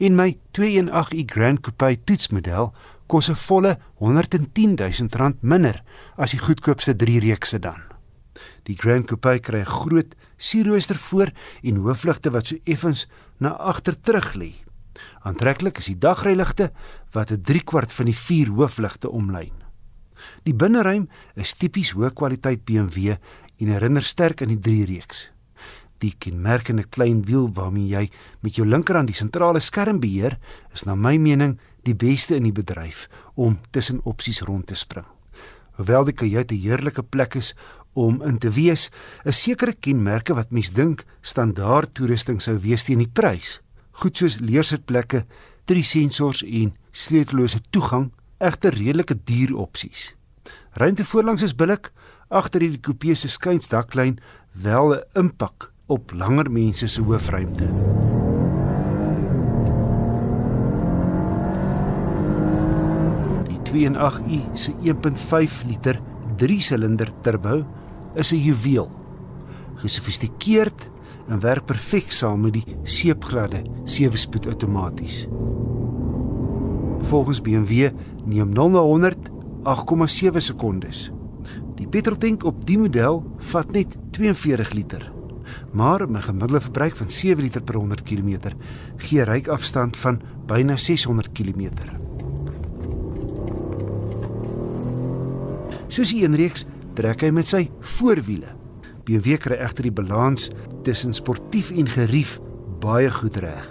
En my 218i Grand Coupe toetsmodel kos 'n volle 110 000 rand minder as die goedkoopste 3 reeks sedan. Die Grand Coupe kry 'n groot sierrooster voor en hoofligte wat so effens na agter terug lê. Aantreklik is die dagryligte wat 'n 3 kwart van die vier hoofligte omlyn. Die binneruim is tipies hoë kwaliteit BMW en herinner sterk aan die 3 reeks. Die kenmerkende klein wiel waarmee jy met jou linkerhand die sentrale skerm beheer, is na my mening die beste in die bedryf om tussen opsies rond te spring. Hoewel die kajuit 'n heerlike plek is om in te wees, is sekere kenmerke wat mens dink standaard toerusting sou wees teen die prys. Goed soos leersitplekke, drie sensors en sleutellose toegang, egter redelike duur opsies. Ruimte voorlangs is billik, agter hierdie coupe se skuinsdaklyn wel 'n impak op langer mense se hoofruimte. Die 218i se 1.5 liter 3-silinder turbo is 'n juweel. Gesofistikeerd en werk perfek saam met die seepgladde 7-spoed outomaties. Volgens BMW neem 0 na 100 8,7 sekondes. Die petroltank op die model vat net 42 liter. Maar 'n gemiddelde verbruik van 7 liter per 100 km gee ryk afstand van byna 600 km. Soos die eenreeks trek hy met sy voorwiele. BMW kry egter die balans tussen sportief en gerief baie goed reg.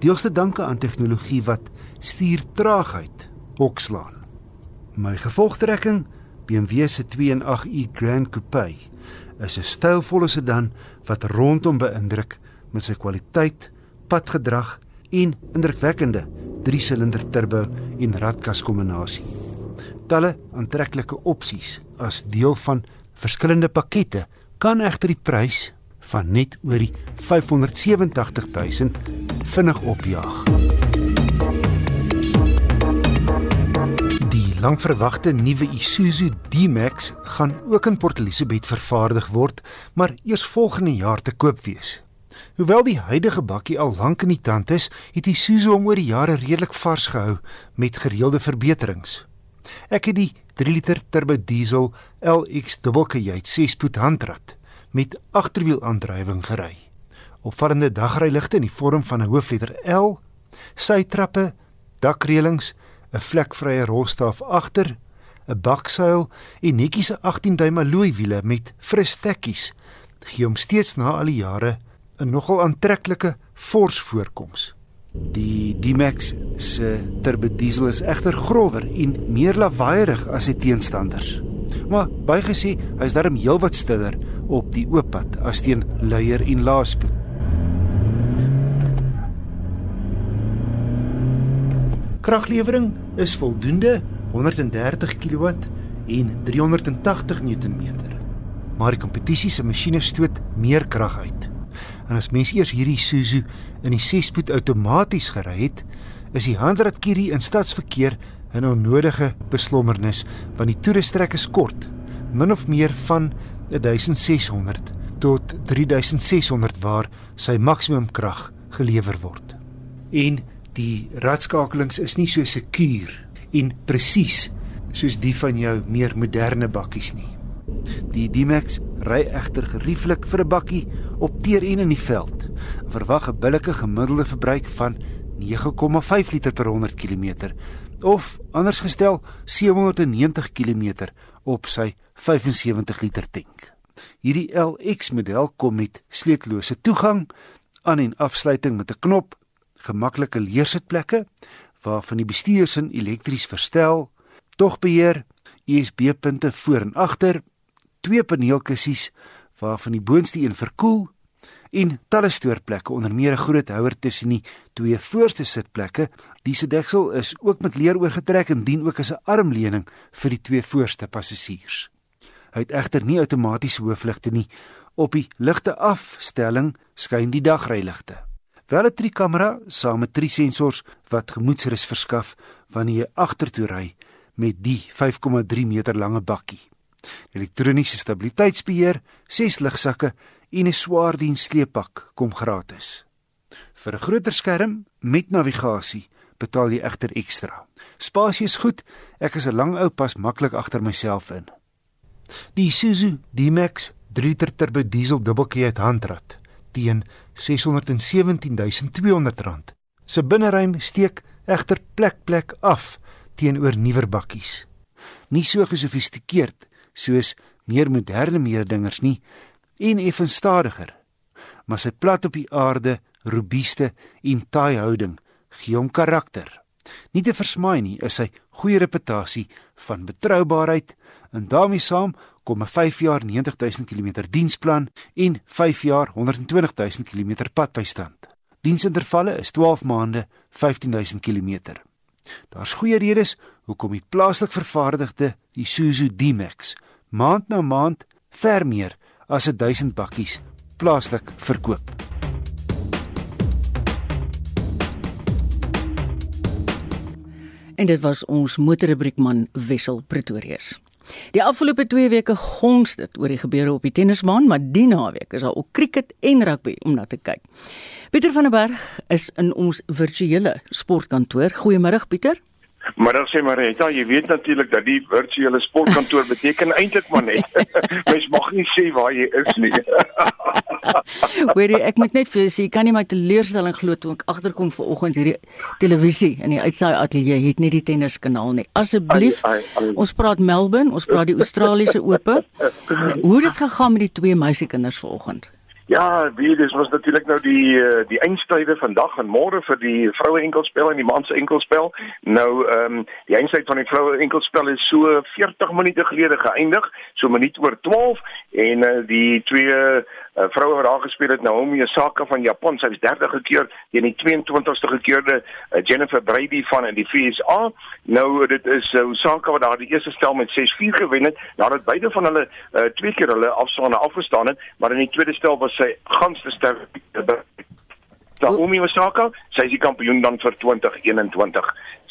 Deels te danke aan tegnologie wat stuurtraagheid hokslaan. My gevolgtrekking, BMW se 218i Grand Coupe, is 'n stylvolle sedan wat rondom beïndruk met sy kwaliteit, padgedrag en indrukwekkende 3-silinder turbo en radkas kombinasie. Talle aantreklike opsies as deel van verskillende pakkette kan egter die prys van net oor die 587000 vinnig opjaag. Die lankverwagte nuwe Isuzu D-Max gaan ook in Port Elizabeth vervaardig word, maar eers volgende jaar te koop wees. Hoewel die huidige bakkie al lank in die tand is, het Isuzu hom oor die jare redelik vars gehou met gereelde verbeterings. Ek het die 3 liter turbo diesel LX dubbelkajuit 6-spoed handrat met agterwielaandrywing gery. Opvallende dagryligte in die vorm van 'n hoofletter L, sytrappe, dakreëlings, 'n vlekvrye rolstaaf agter, 'n baksuil en netjies 'n 18 duim alloy wiele met fris stekkies gee hom steeds na al die jare 'n nogal aantreklike fors voorkoms. Die D-Max se turbo diesel is egter grower en meer lawaaierig as sy teenstanders. Maar bygesê, hy's darm heelwat stiller op die oop pad as teen luier en laaspoed. Kraglewering is voldoende 130 kW en 380 Nm. Maar die kompetisie se masjiene stoot meer krag uit. En as mens eers hierdie Isuzu in die 6-spoed outomaties gery het, is die handratkerie in stadsverkeer 'n onnodige beslommernis want die toerestrek is kort, min of meer van 1600 tot 3600 waar sy maksimum krag gelewer word. En die radskakelings is nie so sekuur en presies soos die van jou meer moderne bakkies nie. Die D-Max ry egter gerieflik vir 'n bakkie op teer en in die veld. Verwag 'n billike gemiddelde verbruik van 9,5 liter per 100 km of anders gestel 790 km op sy 75 liter tank. Hierdie LX model kom met sleutellose toegang, aan en afsluiting met 'n knop gemaklike leersitplekke waarvan die bestuursin elektries verstel, togbeheer, USB-punte voor en agter, twee paneelkussies waarvan die boonste een verkoel en talle stoorplekke onder meer 'n groot houer tussen die twee voorste sitplekke. Die sedeksel is ook met leer oorgetrek en dien ook as 'n armleuning vir die twee voorste passasiers. Hy het egter nie outomatiese hoofligte nie. Op die ligte afstelling skyn die dagryligte. Wel 'n trikamera saam met drie sensors wat gemoedsrus verskaf wanneer jy agtertoe ry met die 5,3 meter lange bakkie. Elektroniese stabiliteitsbeheer, ses ligsakke en 'n swaar diens sleeppak kom gratis. Vir 'n groter skerm met navigasie betaal jy egter ekstra. Spasie is goed, ek is 'n lang ou pas maklik agter myself in. Die Isuzu D-Max 3 liter turbo diesel dubbelkajuit handrat teen R617200. Se binneruim steek egter plek plek af teenoor nuwer bakkies. Nie so gesofistikeerd soos meer moderne meerdingers nie en effens stadiger. Maar sy plat op die aarde, robuuste en taai houding gee hom karakter. Nie te versmaai nie is sy goeie reputasie van betroubaarheid en daarmee saam kom 'n 5 jaar 90000 km diensplan en 5 jaar 120000 km padbystand. Diensintervalle is 12 maande 15000 km. Daar's goeie redes hoekom die plaaslik vervaardigde Isuzu D-Max maand na maand ver meer as 1000 bakkies plaaslik verkoop. En dit was ons motorrubriekman Wessel Pretorius. Die afgelope 2 weke gons dit oor die gebeure op die tennisbaan, maar die naweek is daar ook cricket en rugby om na te kyk. Pieter van der Berg is in ons virtuele sportkantoor. Goeiemôre Pieter. Maar dan sê Marita, jy weet natuurlik dat die virtuele sportkantoor beteken eintlik maar net <laughs> mens mag nie sê waar jy is nie. <laughs> Weet jy, ek moet net vir sê, kan nie my teleurstelling glo toe ek agterkom vanoggend hierdie televisie in die uitsaai ateljee het nie die tenniskanaal nie. Asseblief, ons praat Melbourne, ons praat die Australiese Ope. <laughs> Hoe het dit gegaan met die twee meisiekinders vanoggend? Ja, wie dis was natuurlik nou die eh, die eindstryde vandag en môre vir die vroue enkelspel en die man se enkelspel. Nou ehm um, die eindstryd van die vroue enkelspel is so 40 minute gelede geëindig, so minuut oor 12 en uh, die twee vroue wat daar gespeel het Naomi Osaka van Japan, sy is 30 keer teen die 22ste gekeerde uh, Jennifer Brady van in die FSA. Nou dit is uh, Osaka wat daar die eerste stel met 6-4 gewen het nadat beide van hulle uh, twee keer hulle afstaande afgestaan het, maar in die tweede stel was sy ganste sterk Naomi Osaka, sy is die kampioen dan vir 2021.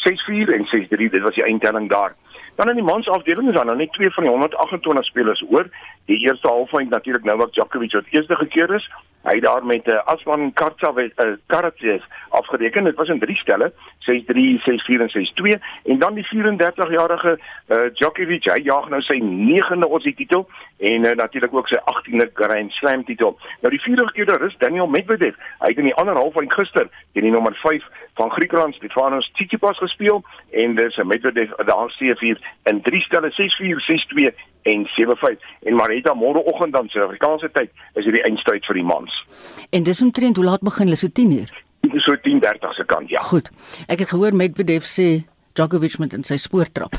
6-4 en 6-3, dit was die eindtelling daar. Dan in die mansafdeling is daar nou net twee van die 128 spelers oor. Die eerste halfeind natuurlik Novak Djokovic wat eerste gekeer is. Hy het daar met 'n uh, Aslan Kartsav uh, Karatsiv afgereken. Dit was in drie stelle, 6-3, 6-4 en 6-2 en dan die 34-jarige uh, Djokovic, hy jaag nou sy 9de Aussie titel en uh, natuurlik ook sy 18de Grand Slam titel. Nou die vierde keer daar is Daniel Medvedev. Hy het in die ander halfeind gister teen die nommer 5 van Griekeland Stefanos Tsitsipas gespeel en dis 'n Medvedev daar C4 in drie stelle 6-4, 6-2 en 7-5 en Marita môreoggend dan Suid-Afrikaanse tyd is dit die eindstryd vir die mans. En dis omtrent hoe laat begin hulle so 10 uur? Dis so 10:30 se kant ja. Goed. Ek het gehoor Medvedev sê Djokovic met in sy spoortrap.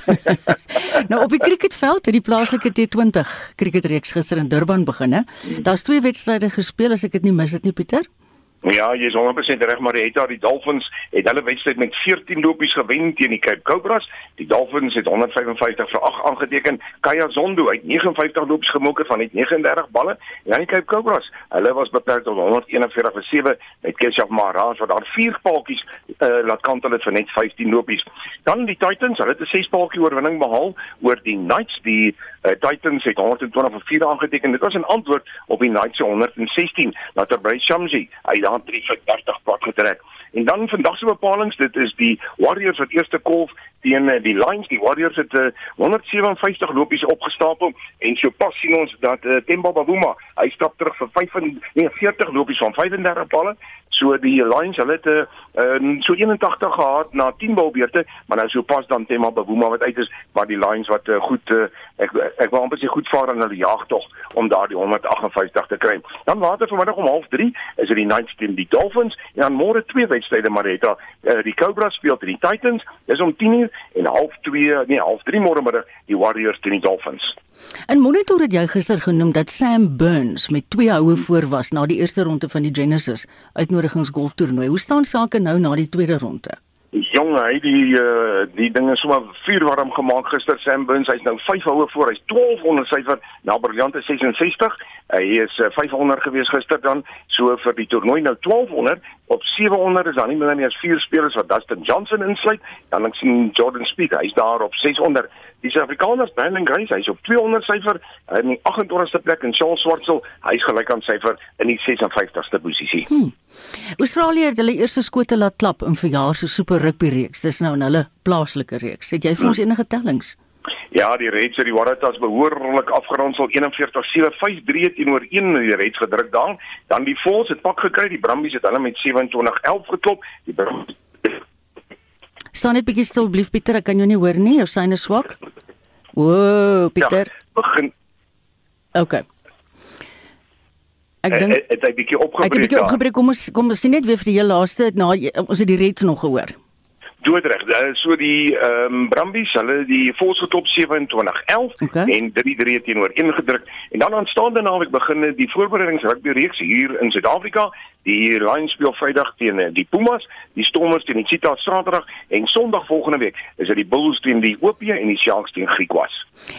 <laughs> nou op die cricketveld het die plaaslike T20 cricketreeks gister in Durban begin hè. Daar's twee wedstryde gespeel as ek dit nie mis het nie Pieter. Ja, jy is 100% reg maar het daar die Dolphins het hulle wedstryd met 14 lopies gewen teen die Cape Cobras. Die Dolphins het 155 vir 8 aangeteken. Kaya Zondo het 59 lopies gemaak van net 39 balle. En dan die Cape Cobras, hulle was beperk tot 141 vir 7 met Keshav Maharaj wat daar vier paaltjies uh, laat kant hulle vir net 15 lopies. Dan die Titans, hulle het 'n 6 paaltjie oorwinning behaal oor die Knights. Die uh, Titans het 120 vir 4 aangeteken. Dit was 'n antwoord op die Knights se 116 later by Shamsi. Hy daar 330 pad getrek. En dan vandag se bepalinge, dit is die Warriors wat eerste kolf teen eh, die Lions. Die Warriors het uh, 157 lopies opgestapel en so pas sien ons dat uh, Temba Bavuma, hy stap terug vir 45 nee, lopies van 35 balle. So die Lions, hulle het uh, so 81 gehad na 10 balbeurte, maar nou so pas dan Temba Bavuma wat uit is, maar die Lions wat uh, goed uh, ek ek wou amper sê goed vaar in hulle jagtog om daardie 158 te kry. Dan later vanmiddag om 0:30 is dit die Knights teen die Dolphins en dan môre twee wedstryde Marita. Uh, die Cobras speel teen die Titans. Dis om 10:00 en half 2, nee, half 3 môre middag die Warriors teen die Dolphins. En monitor het jy gister genoem dat Sam Burns met twee houe voor was na die eerste ronde van die Genesis uitnodigingsgolftoernooi. Hoe staan sake nou na die tweede ronde? Jong, hy die uh, die dinge sommer vuur warm gemaak gister Sam Burns. Hy's nou 5 houe voor. Hy's 1200 syfer na briljante 66. Hy is uh, 500 gewees gister dan. So vir die toernooi nou 1200 op 700 is dan nie meer nie as vier spelers wat Dustin Johnson insluit. Dan ek sien Jordan Spieth, hy's daar op 600. Die Suid-Afrikaners Brandon Grace, hy's op 200 syfer in die 28ste plek en Charles Swartsel, hy's gelyk aan syfer in die 56ste posisie. Hmm. Australië het hulle eerste skote laat klap in verjaar se Super Rugby reeks. Dis nou in hulle plaaslike reeks. Het jy vir ons enige tellings? Ja, die Reds het die Waratahs behoorlik afgeronsel 41-7-5-3 teenoor 1 in die Reds gedruk daar. Dan die Bulls het pak gekry, die Brumbies het hulle met 27-11 geklop. Die Brumbies Staan net bietjie stil asseblief Pieter, ek kan jou nie hoor nie. Jou syne swak. O, Pieter. Ja, begin. OK. Ek dink dit het bietjie opgebreek. Ek het bietjie opgebreek. Kom ons kom ons sien net weer vir die heel laaste na ons het die Reds nog gehoor. Doodreg. So die ehm um, Brumbies, hulle die top 27-11 okay. en 3-3 teenoor ingedruk. En dan aanstaande naweek begin die voorbereidingsrugby reeks hier in Suid-Afrika. Die Lions speel Vrydag teen die Pumas, die Stormers teen die Cheetahs Saterdag en Sondag volgende week is dit die Bulls teen die OP en die Sharks teen Griquas.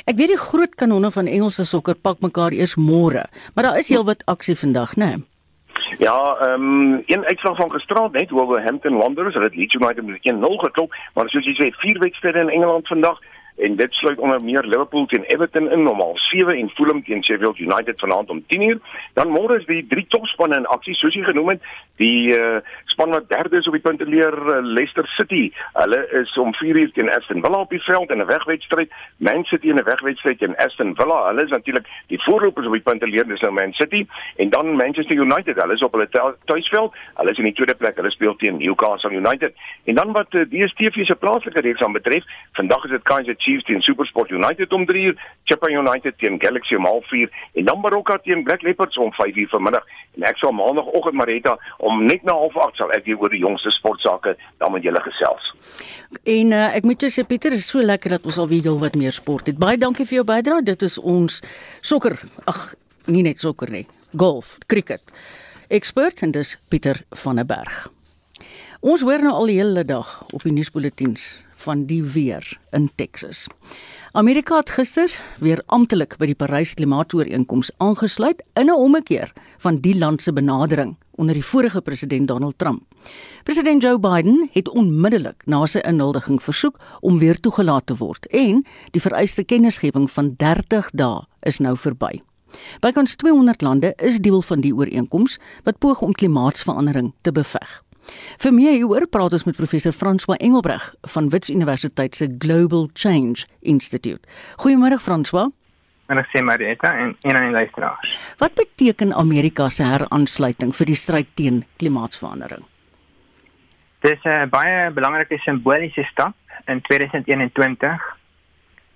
Ek weet die groot kanonne van Engelse sokker pak mekaar eers môre, maar daar is heelwat aksie vandag, né? Nee? Ja, ehm um, een uitslag van gisteraand net Wolverhampton Wanderers, hulle het Leeds United met 1-0 geklop, maar soos jy sê, vier wedstryde in Engeland vandag en dit sluit onder meer Liverpool teen Everton in normaal 7 en Fulham teen Sheffield United vanaand om 10:00. Dan môre is die drie topspanne in aksie soos jy genoem het. Die uh, span wat derde is op die punte leer uh, Leicester City. Hulle is om 4:00 teen Aston Villa op die veld in 'n wegwedstryd. Man City in 'n wegwedstryd teen Aston Villa. Hulle is natuurlik die voorlopers op die punte leer, dis nou Man City en dan Manchester United. Hulle is op hulle tuisveld. Hulle is in die tweede plek. Hulle speel teen Newcastle United. En dan wat uh, DStv se plaaslike reeks aan betref, vandag is dit Kaizer Chiefs teen SuperSport United om 3 uur, Chippa United teen Galaxy om 04:30 en dan Baroka teen Black Leopards om 5:00 vanmiddag. En ek sal maandagooggend Marita om net na 08:30 sal ek hier oor die jongste sportsaake dan met julle gesels. En uh, ek moet jou sê Pieter, is so lekker dat ons alweer heel wat meer sport het. Baie dankie vir jou bydrae. Dit is ons sokker. Ag, nie net sokker nie. Golf, cricket. Ekspert en dis Pieter van der Berg. Ons hoor nou al die hele dag op die nuusbulletins van die weer in Texas. Amerika het gister weer amptelik by die Parys Klimaatooreenkoms aangesluit in 'n ommekeer van die land se benadering onder die vorige president Donald Trump. President Joe Biden het onmiddellik na sy inhuldiging versoek om weer toegelaat te word en die vereiste kennisgewing van 30 dae is nou verby. Bykans 200 lande is deel van die ooreenkoms wat poog om klimaatsverandering te beveg. Vir meer hieroor praat ons met professor François Engelbreg van Wits Universiteit se Global Change Institute. Goeiemôre François. En ek sê Marita en en aan die luisteraars. Wat beteken Amerika se heraansluiting vir die stryd teen klimaatsverandering? Dit is 'n baie belangrike simboliese stap in 2021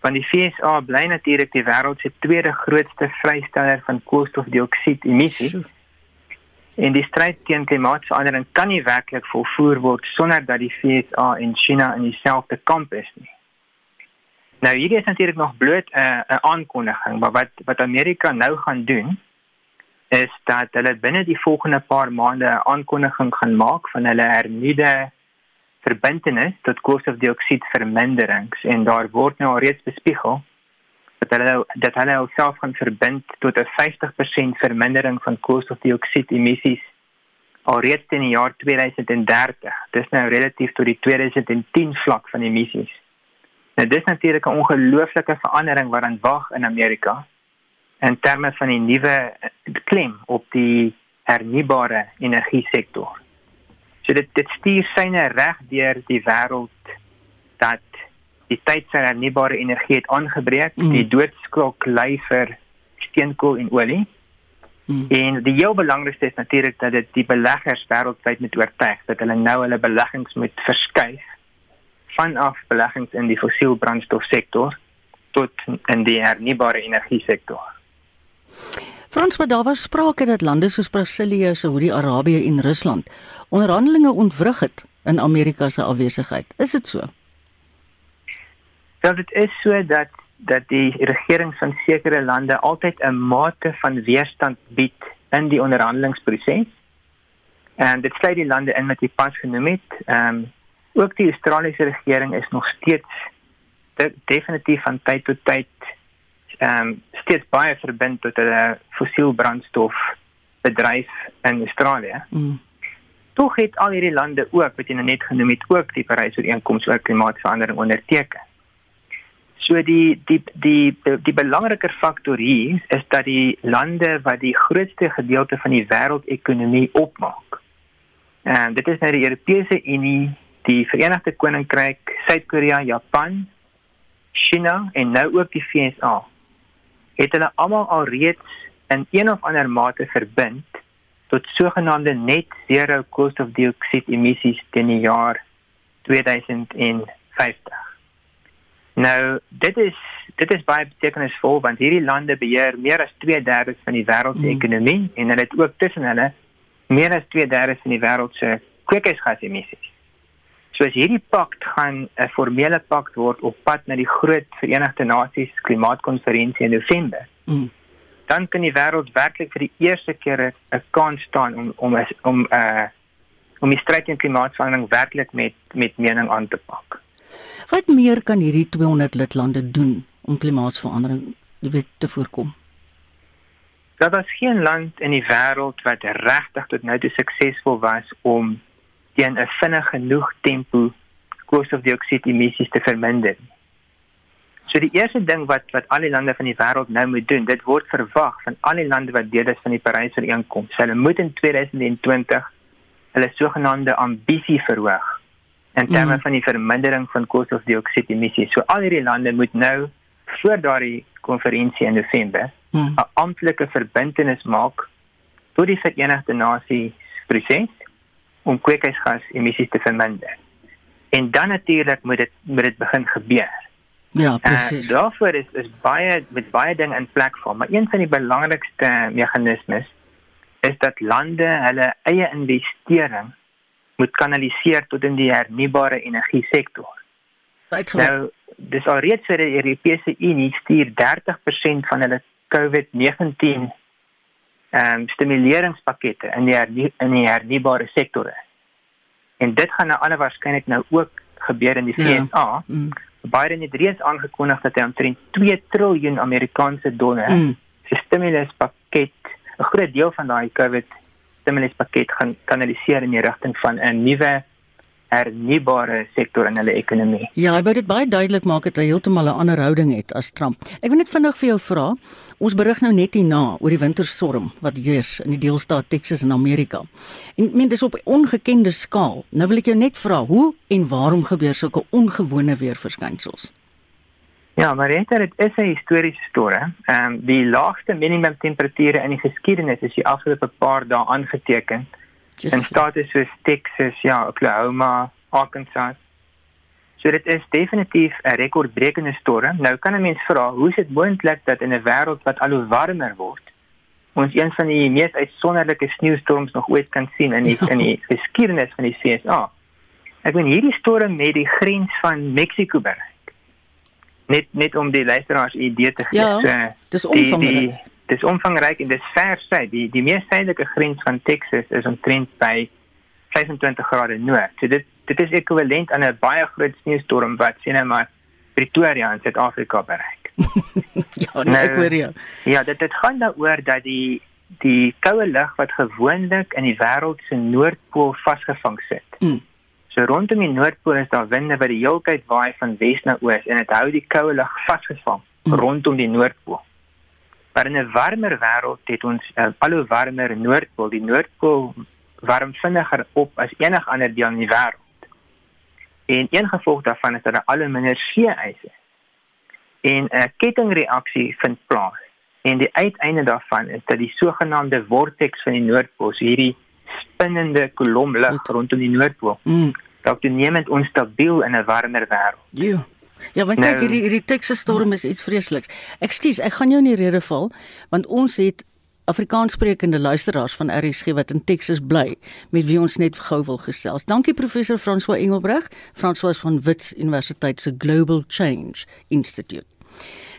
want die FSA bly natuurlik die wêreld se tweede grootste vrysteller van koolstofdioksied emissies. En die stryd teen klimaatsverandering kan nie werklik volvoer word sonder dat die VS en China in dieselfde kamp is nie. Nou hier is natuurlik nog bloot 'n uh, 'n aankondiging, maar wat wat Amerika nou gaan doen is dat hulle binne die volgende paar maande 'n aankondiging gaan maak van hulle hernuide verbintenis tot koolstofdioksiedverminderings en daar word nou al reeds bespiegel dat hulle dat hulle self gaan verbind tot 'n 50% vermindering van koolstofdioksied emissies alreeds in die jaar 2030. Dis nou relatief tot die 2010 vlak van emissies. Nou dis natuurlik 'n ongelooflike verandering wat aan wag in Amerika in terme van die nuwe klem op die hernubare energie sektor. So dit dit stuur syne reg deur die wêreld dat die tyd vir hernubare energie het aangebreek. Mm. Die doodskok lei vir steenkool en olie. Mm. En die heel belangrikste is natuurlik dat dit die beleggers wêreldwyd moet oortuig dat hulle nou hulle beleggings moet verskuif vanaf beleggings in die fossiel brandstofsektor tot in die hernubare energie sektor. Frans, maar daar was sprake dat lande soos Brasilië, Saudi-Arabië en Rusland onderhandelinge ontwrig het in Amerika se afwesigheid. Is dit so? Ja, dit is so dat dat die regerings van sekere lande altyd 'n mate van weerstand bied in die onderhandelingsproses. En dit sluit die lande in wat jy pas genoem het. Ehm um, ook die Australiese regering is nog steeds de, definitief van tyd tot tyd ehm um, steeds baie verbind tot 'n fossiel brandstof bedryf in Australië. Mm. Tog het al hierdie lande ook wat jy nou net genoem het ook die Parys-ooreenkoms oor klimaatsverandering onderteken. So die die die die, die belangriker faktor hier is dat die lande wat die grootste gedeelte van die wêreldekonomie opmaak. En dit is nou die Europese Unie, die Verenigde Koninkryk, Suid-Korea, Japan, China en nou ook die VSA. Het hulle almal alreeds in een of ander mate verbind tot sogenaamde net zero koolstofdioksied emissies teen die jaar 2050. Nou, dit is dit is baie betekenisvol want hierdie lande beheer meer as 2/3 van die wêreld se mm. ekonomie en hulle het ook tussen hulle meer as 2/3 van die wêreld se kweekhuisgasemissies. So as hierdie pakt gaan 'n formele pakt word op pad na die groot Verenigde Nasies klimaatkonferensie in November. Mm. Dan kan die wêreld werklik vir die eerste keer 'n kans staan om om om 'n uh, om die stryd teen klimaatsverandering werklik met met mening aan te pak. Wat meer kan hierdie 200 lidlande doen om klimaatsverandering weet te voorkom? Daar is geen land in die wêreld wat regtig tot nou toe suksesvol was om teen 'n vinnig genoeg tempo koolstofdioksied emissies te verminder. So die eerste ding wat wat al die lande van die wêreld nou moet doen, dit word verwag van al die lande wat deel is van die Parys-ooreenkoms. Hulle moet in 2020 hulle sogenaamde ambisie verhoog in terme mm. van die vermindering van koolstofdioksied emissies. So al hierdie lande moet nou voor daardie konferensie in Desember mm. 'n amptelike verbintenis maak tot die Verenigde Nasies proses om kweekhuisgas emissies te verminder. En dan natuurlik moet dit moet dit begin gebeur. Ja, presies. Uh, daarvoor is is baie met baie dinge in plek vir, maar een van die belangrikste meganismes is dat lande hulle eie investering moet kanaliseer tot in die hernubare energie sektor. Nou, dis alreeds vir die Europese Unie stuur 30% van hulle COVID-19 ehm um, stimuleringspakkette in die hernie, in die hernubare sektore. En dit gaan nou alle waarskynlik nou ook gebeur in die VSA. Ja. Mm. Biden het reeds aangekondig dat hy omtrent 2 trilljoen Amerikaanse dollar mm. se stimuluspakket, 'n groot deel van daai COVID stimuluspakket gaan kanaliseer in die rigting van 'n nuwe hernubare sektor in hulle ekonomie. Ja, hy wou dit baie duidelik maak dat hy heeltemal 'n ander houding het as Trump. Ek wil net vinnig vir jou vra. Ons berig nou net hierna oor die winterstorm wat heers in die deelstaat Texas in Amerika. En men dis op ongekende skaal. Nou wil ek jou net vra, hoe en waarom gebeur sulke ongewone weerverskynsels? Ja, maar dit is 'n historiese storm. Ehm um, die laagste minimum temperature in die geskiedenis is die afgelope paar dae aangeteken. Just in state soos Texas, ja, Oklahoma, Arkansas. So dit is definitief 'n rekordbrekende storm. Nou kan 'n mens vra, hoe is dit moontlik dat in 'n wêreld wat al hoe warmer word, ons een van die mees uitsonderlike sneeustorms nog ooit kan sien in die ja. in die geskiedenis van die CSA? Ek bedoel hierdie storm met die grens van Mexiko bereik. Net net om die luisteraars idee te gee. Ja, so, dis omvangryk dis omvangryk en dis ver sy. Die die mees suidelike grens van Texas is omtrent by 25 grade noord. So dit dit is ekwivalent aan 'n baie groot sneeustorm wat sien nou maar Pretoria in Suid-Afrika bereik. <laughs> ja, nee, nou, ek hoor jou. Ja, dit dit gaan daaroor dat die die koue lug wat gewoonlik in die wêreld se noordpool vasgevang sit. Mm. So rondom die noordpool is daar winde wat die hele tyd waai van wes na oos en dit hou die koue lug vasgevang mm. rondom die noordpool. Maar in 'n warmer wêreld het ons 'n uh, al hoe warmer noordpool. Die noordpool warm vinniger op as enige ander deel in die wêreld. En een gevolg daarvan is dat daar al hoe minder see-ys is. En 'n kettingreaksie vind plaas. En die uiteinde daarvan is dat die sogenaamde vortex van die noordpool, so hierdie spinnende kolom lug rondom die noordpool, mm. dalk toenemend onstabiel in 'n warmer wêreld. Ja. Ja, want kyk nou, hierdie hierdie Texas storm is iets vreesliks. Ekskuus, ek gaan jou nie rede val want ons het Afrikaanssprekende luisteraars van RSG wat in Texas bly met wie ons net gou wil gesels. Dankie professor François Engelbreg, François van Wits Universiteit se Global Change Institute.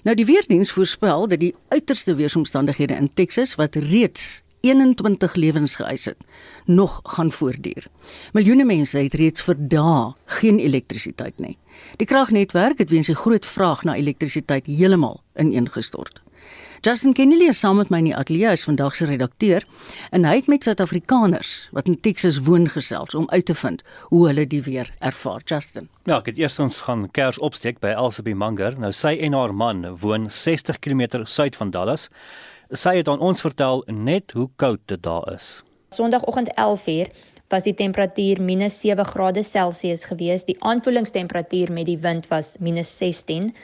Nou die weerdiens voorspel dat die uiterste weeromstandighede in Texas wat reeds 21 lewens geëis het, nog gaan voortduur. Miljoene mense het reeds vir dae geen elektrisiteit nie. Die kragnetwerk het weens die groot vraag na elektrisiteit heeltemal ineengestort. Justin Kennedy is saam met my in die ateljee as vandag se redakteur en hy het met Suid-Afrikaners wat in Texas woon gesels om uit te vind hoe hulle die weer ervaar. Justin. Ja, ek het eers ons gaan kers opsteek by Elsie Manger. Nou sy en haar man woon 60 km suid van Dallas. Sy het aan ons vertel net hoe koud dit daar is. Sondagoggend 11:00 was die temperatuur minus 7 grade Celsius gewees. Die aanvoelingstemperatuur met die wind was minus 16.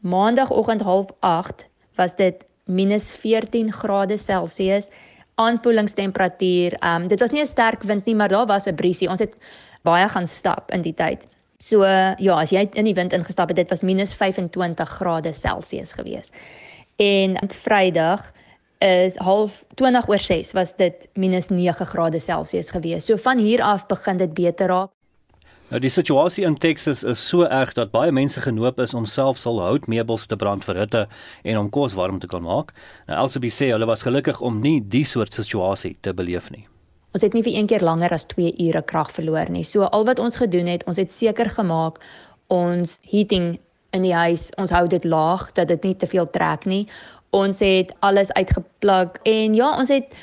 Maandagoggend 08:30 was dit minus 14 grade Celsius. Aanvoelingstemperatuur, ehm um, dit was nie 'n sterk wind nie, maar daar was 'n briesie. Ons het baie gaan stap in die tyd. So ja, as jy in die wind ingestap het, dit was minus 25 grade Celsius gewees. En Vrydag is half 20 oor 6 was dit minus 9 grade Celsius gewees. So van hier af begin dit beter raak. Nou die situasie in Texas is so erg dat baie mense genoop is om self sal houtmeubels te brand vir hitte en om kos warm te kan maak. Nou Elsie sê hulle was gelukkig om nie die soort situasie te beleef nie. Ons het nie vir een keer langer as 2 ure krag verloor nie. So al wat ons gedoen het, ons het seker gemaak ons heating in die huis, ons hou dit laag dat dit nie te veel trek nie. Ons het alles uitgepluk en ja, ons het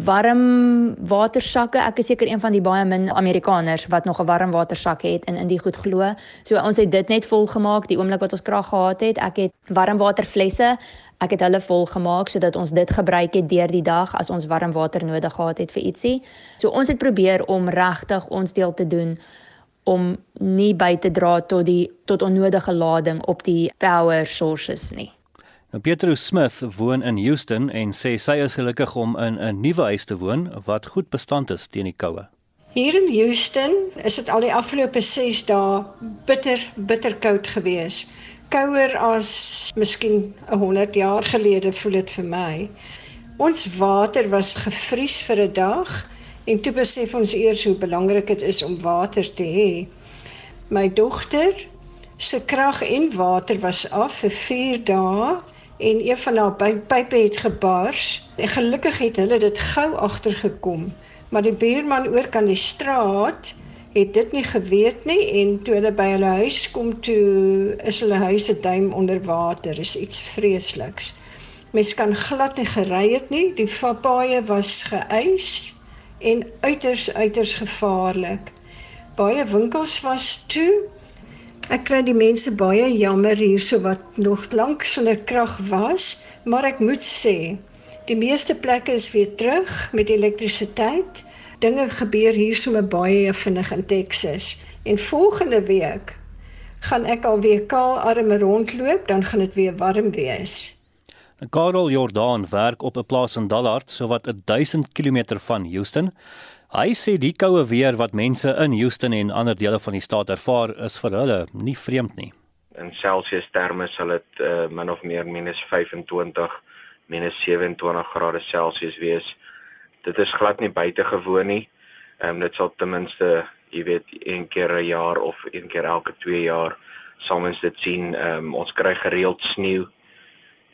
warm watersakke. Ek is seker een van die baie min Amerikaners wat nog 'n warm watersak het en in die goed glo. So ons het dit net vol gemaak die oomblik wat ons krag gehad het. Ek het warmwaterflesse Ek het hulle vol gemaak sodat ons dit gebruik het deur die dag as ons warm water nodig gehad het vir ietsie. So ons het probeer om regtig ons deel te doen om nie by te dra tot die tot onnodige lading op die power sources nie. Nou Pietro Smith woon in Houston en sê sy is gelukkig om in 'n nuwe huis te woon wat goed bestand is teen die koue. Hier in Houston is dit al die afgelope 6 dae bitter bitter koud gewees. Kouer as miskien 100 jaar gelede voel dit vir my. Ons water was gevries vir 'n dag en toe besef ons eers hoe belangrik dit is om water te hê. My dogter se krag en water was af vir 4 dae en een van haar pype het gebars. En gelukkig het hulle dit gou agtergekom. Maar die buurman oor kan die straat het dit nie geweet nie en toe hulle by hulle huis kom toe is hulle huis se duim onder water. Is iets vreesliks. Mens kan glad nie gery het nie. Die paaie was geëis en uiters uiters gevaarlik. Baie winkels was toe. Ek kry die mense baie jammer hierso wat nog lank sonder krag was, maar ek moet sê, die meeste plekke is weer terug met elektrisiteit dinge gebeur hier sommer baie vinnig in Texas. En volgende week gaan ek alweer kaal arme rondloop, dan gaan dit weer warm wees. Karel Jordan werk op 'n plaas in Dallard, sowat 1000 km van Houston. Hy sê die koue weer wat mense in Houston en ander dele van die staat ervaar, is vir hulle nie vreemd nie. In Celsius terme sal dit uh, min of meer minus 25, minus 27 grade Celsius wees dit is glad nie buitengewoon nie. Ehm um, dit sal ten minste, jy weet, een keer 'n jaar of een keer elke 2 jaar sal ons dit sien. Ehm um, ons kry gereeld sneeu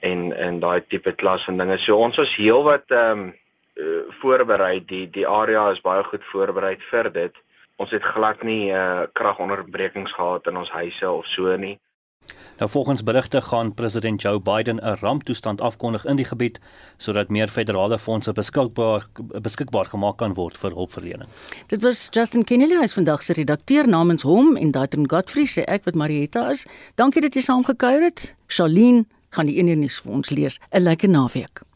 en en daai tipe klas van dinge. So ons is heelwat ehm um, uh, voorberei. Die die area is baie goed voorberei vir dit. Ons het glad nie uh, kragonderbrekings gehad in ons huise of so nie. Nou volgens berigte gaan president Joe Biden 'n ramptoestand afkondig in die gebied sodat meer federale fondse beskikbaar beskikbaar gemaak kan word vir hulpverlening. Dit was Justin Kennedy hy is vandag se redakteur namens hom en Daitron Godfrey sê ek wat Marietta is. Dankie dat jy saamgekuier het. Charlene gaan die eenheid nuus vir ons lees. 'n Lekker naweek.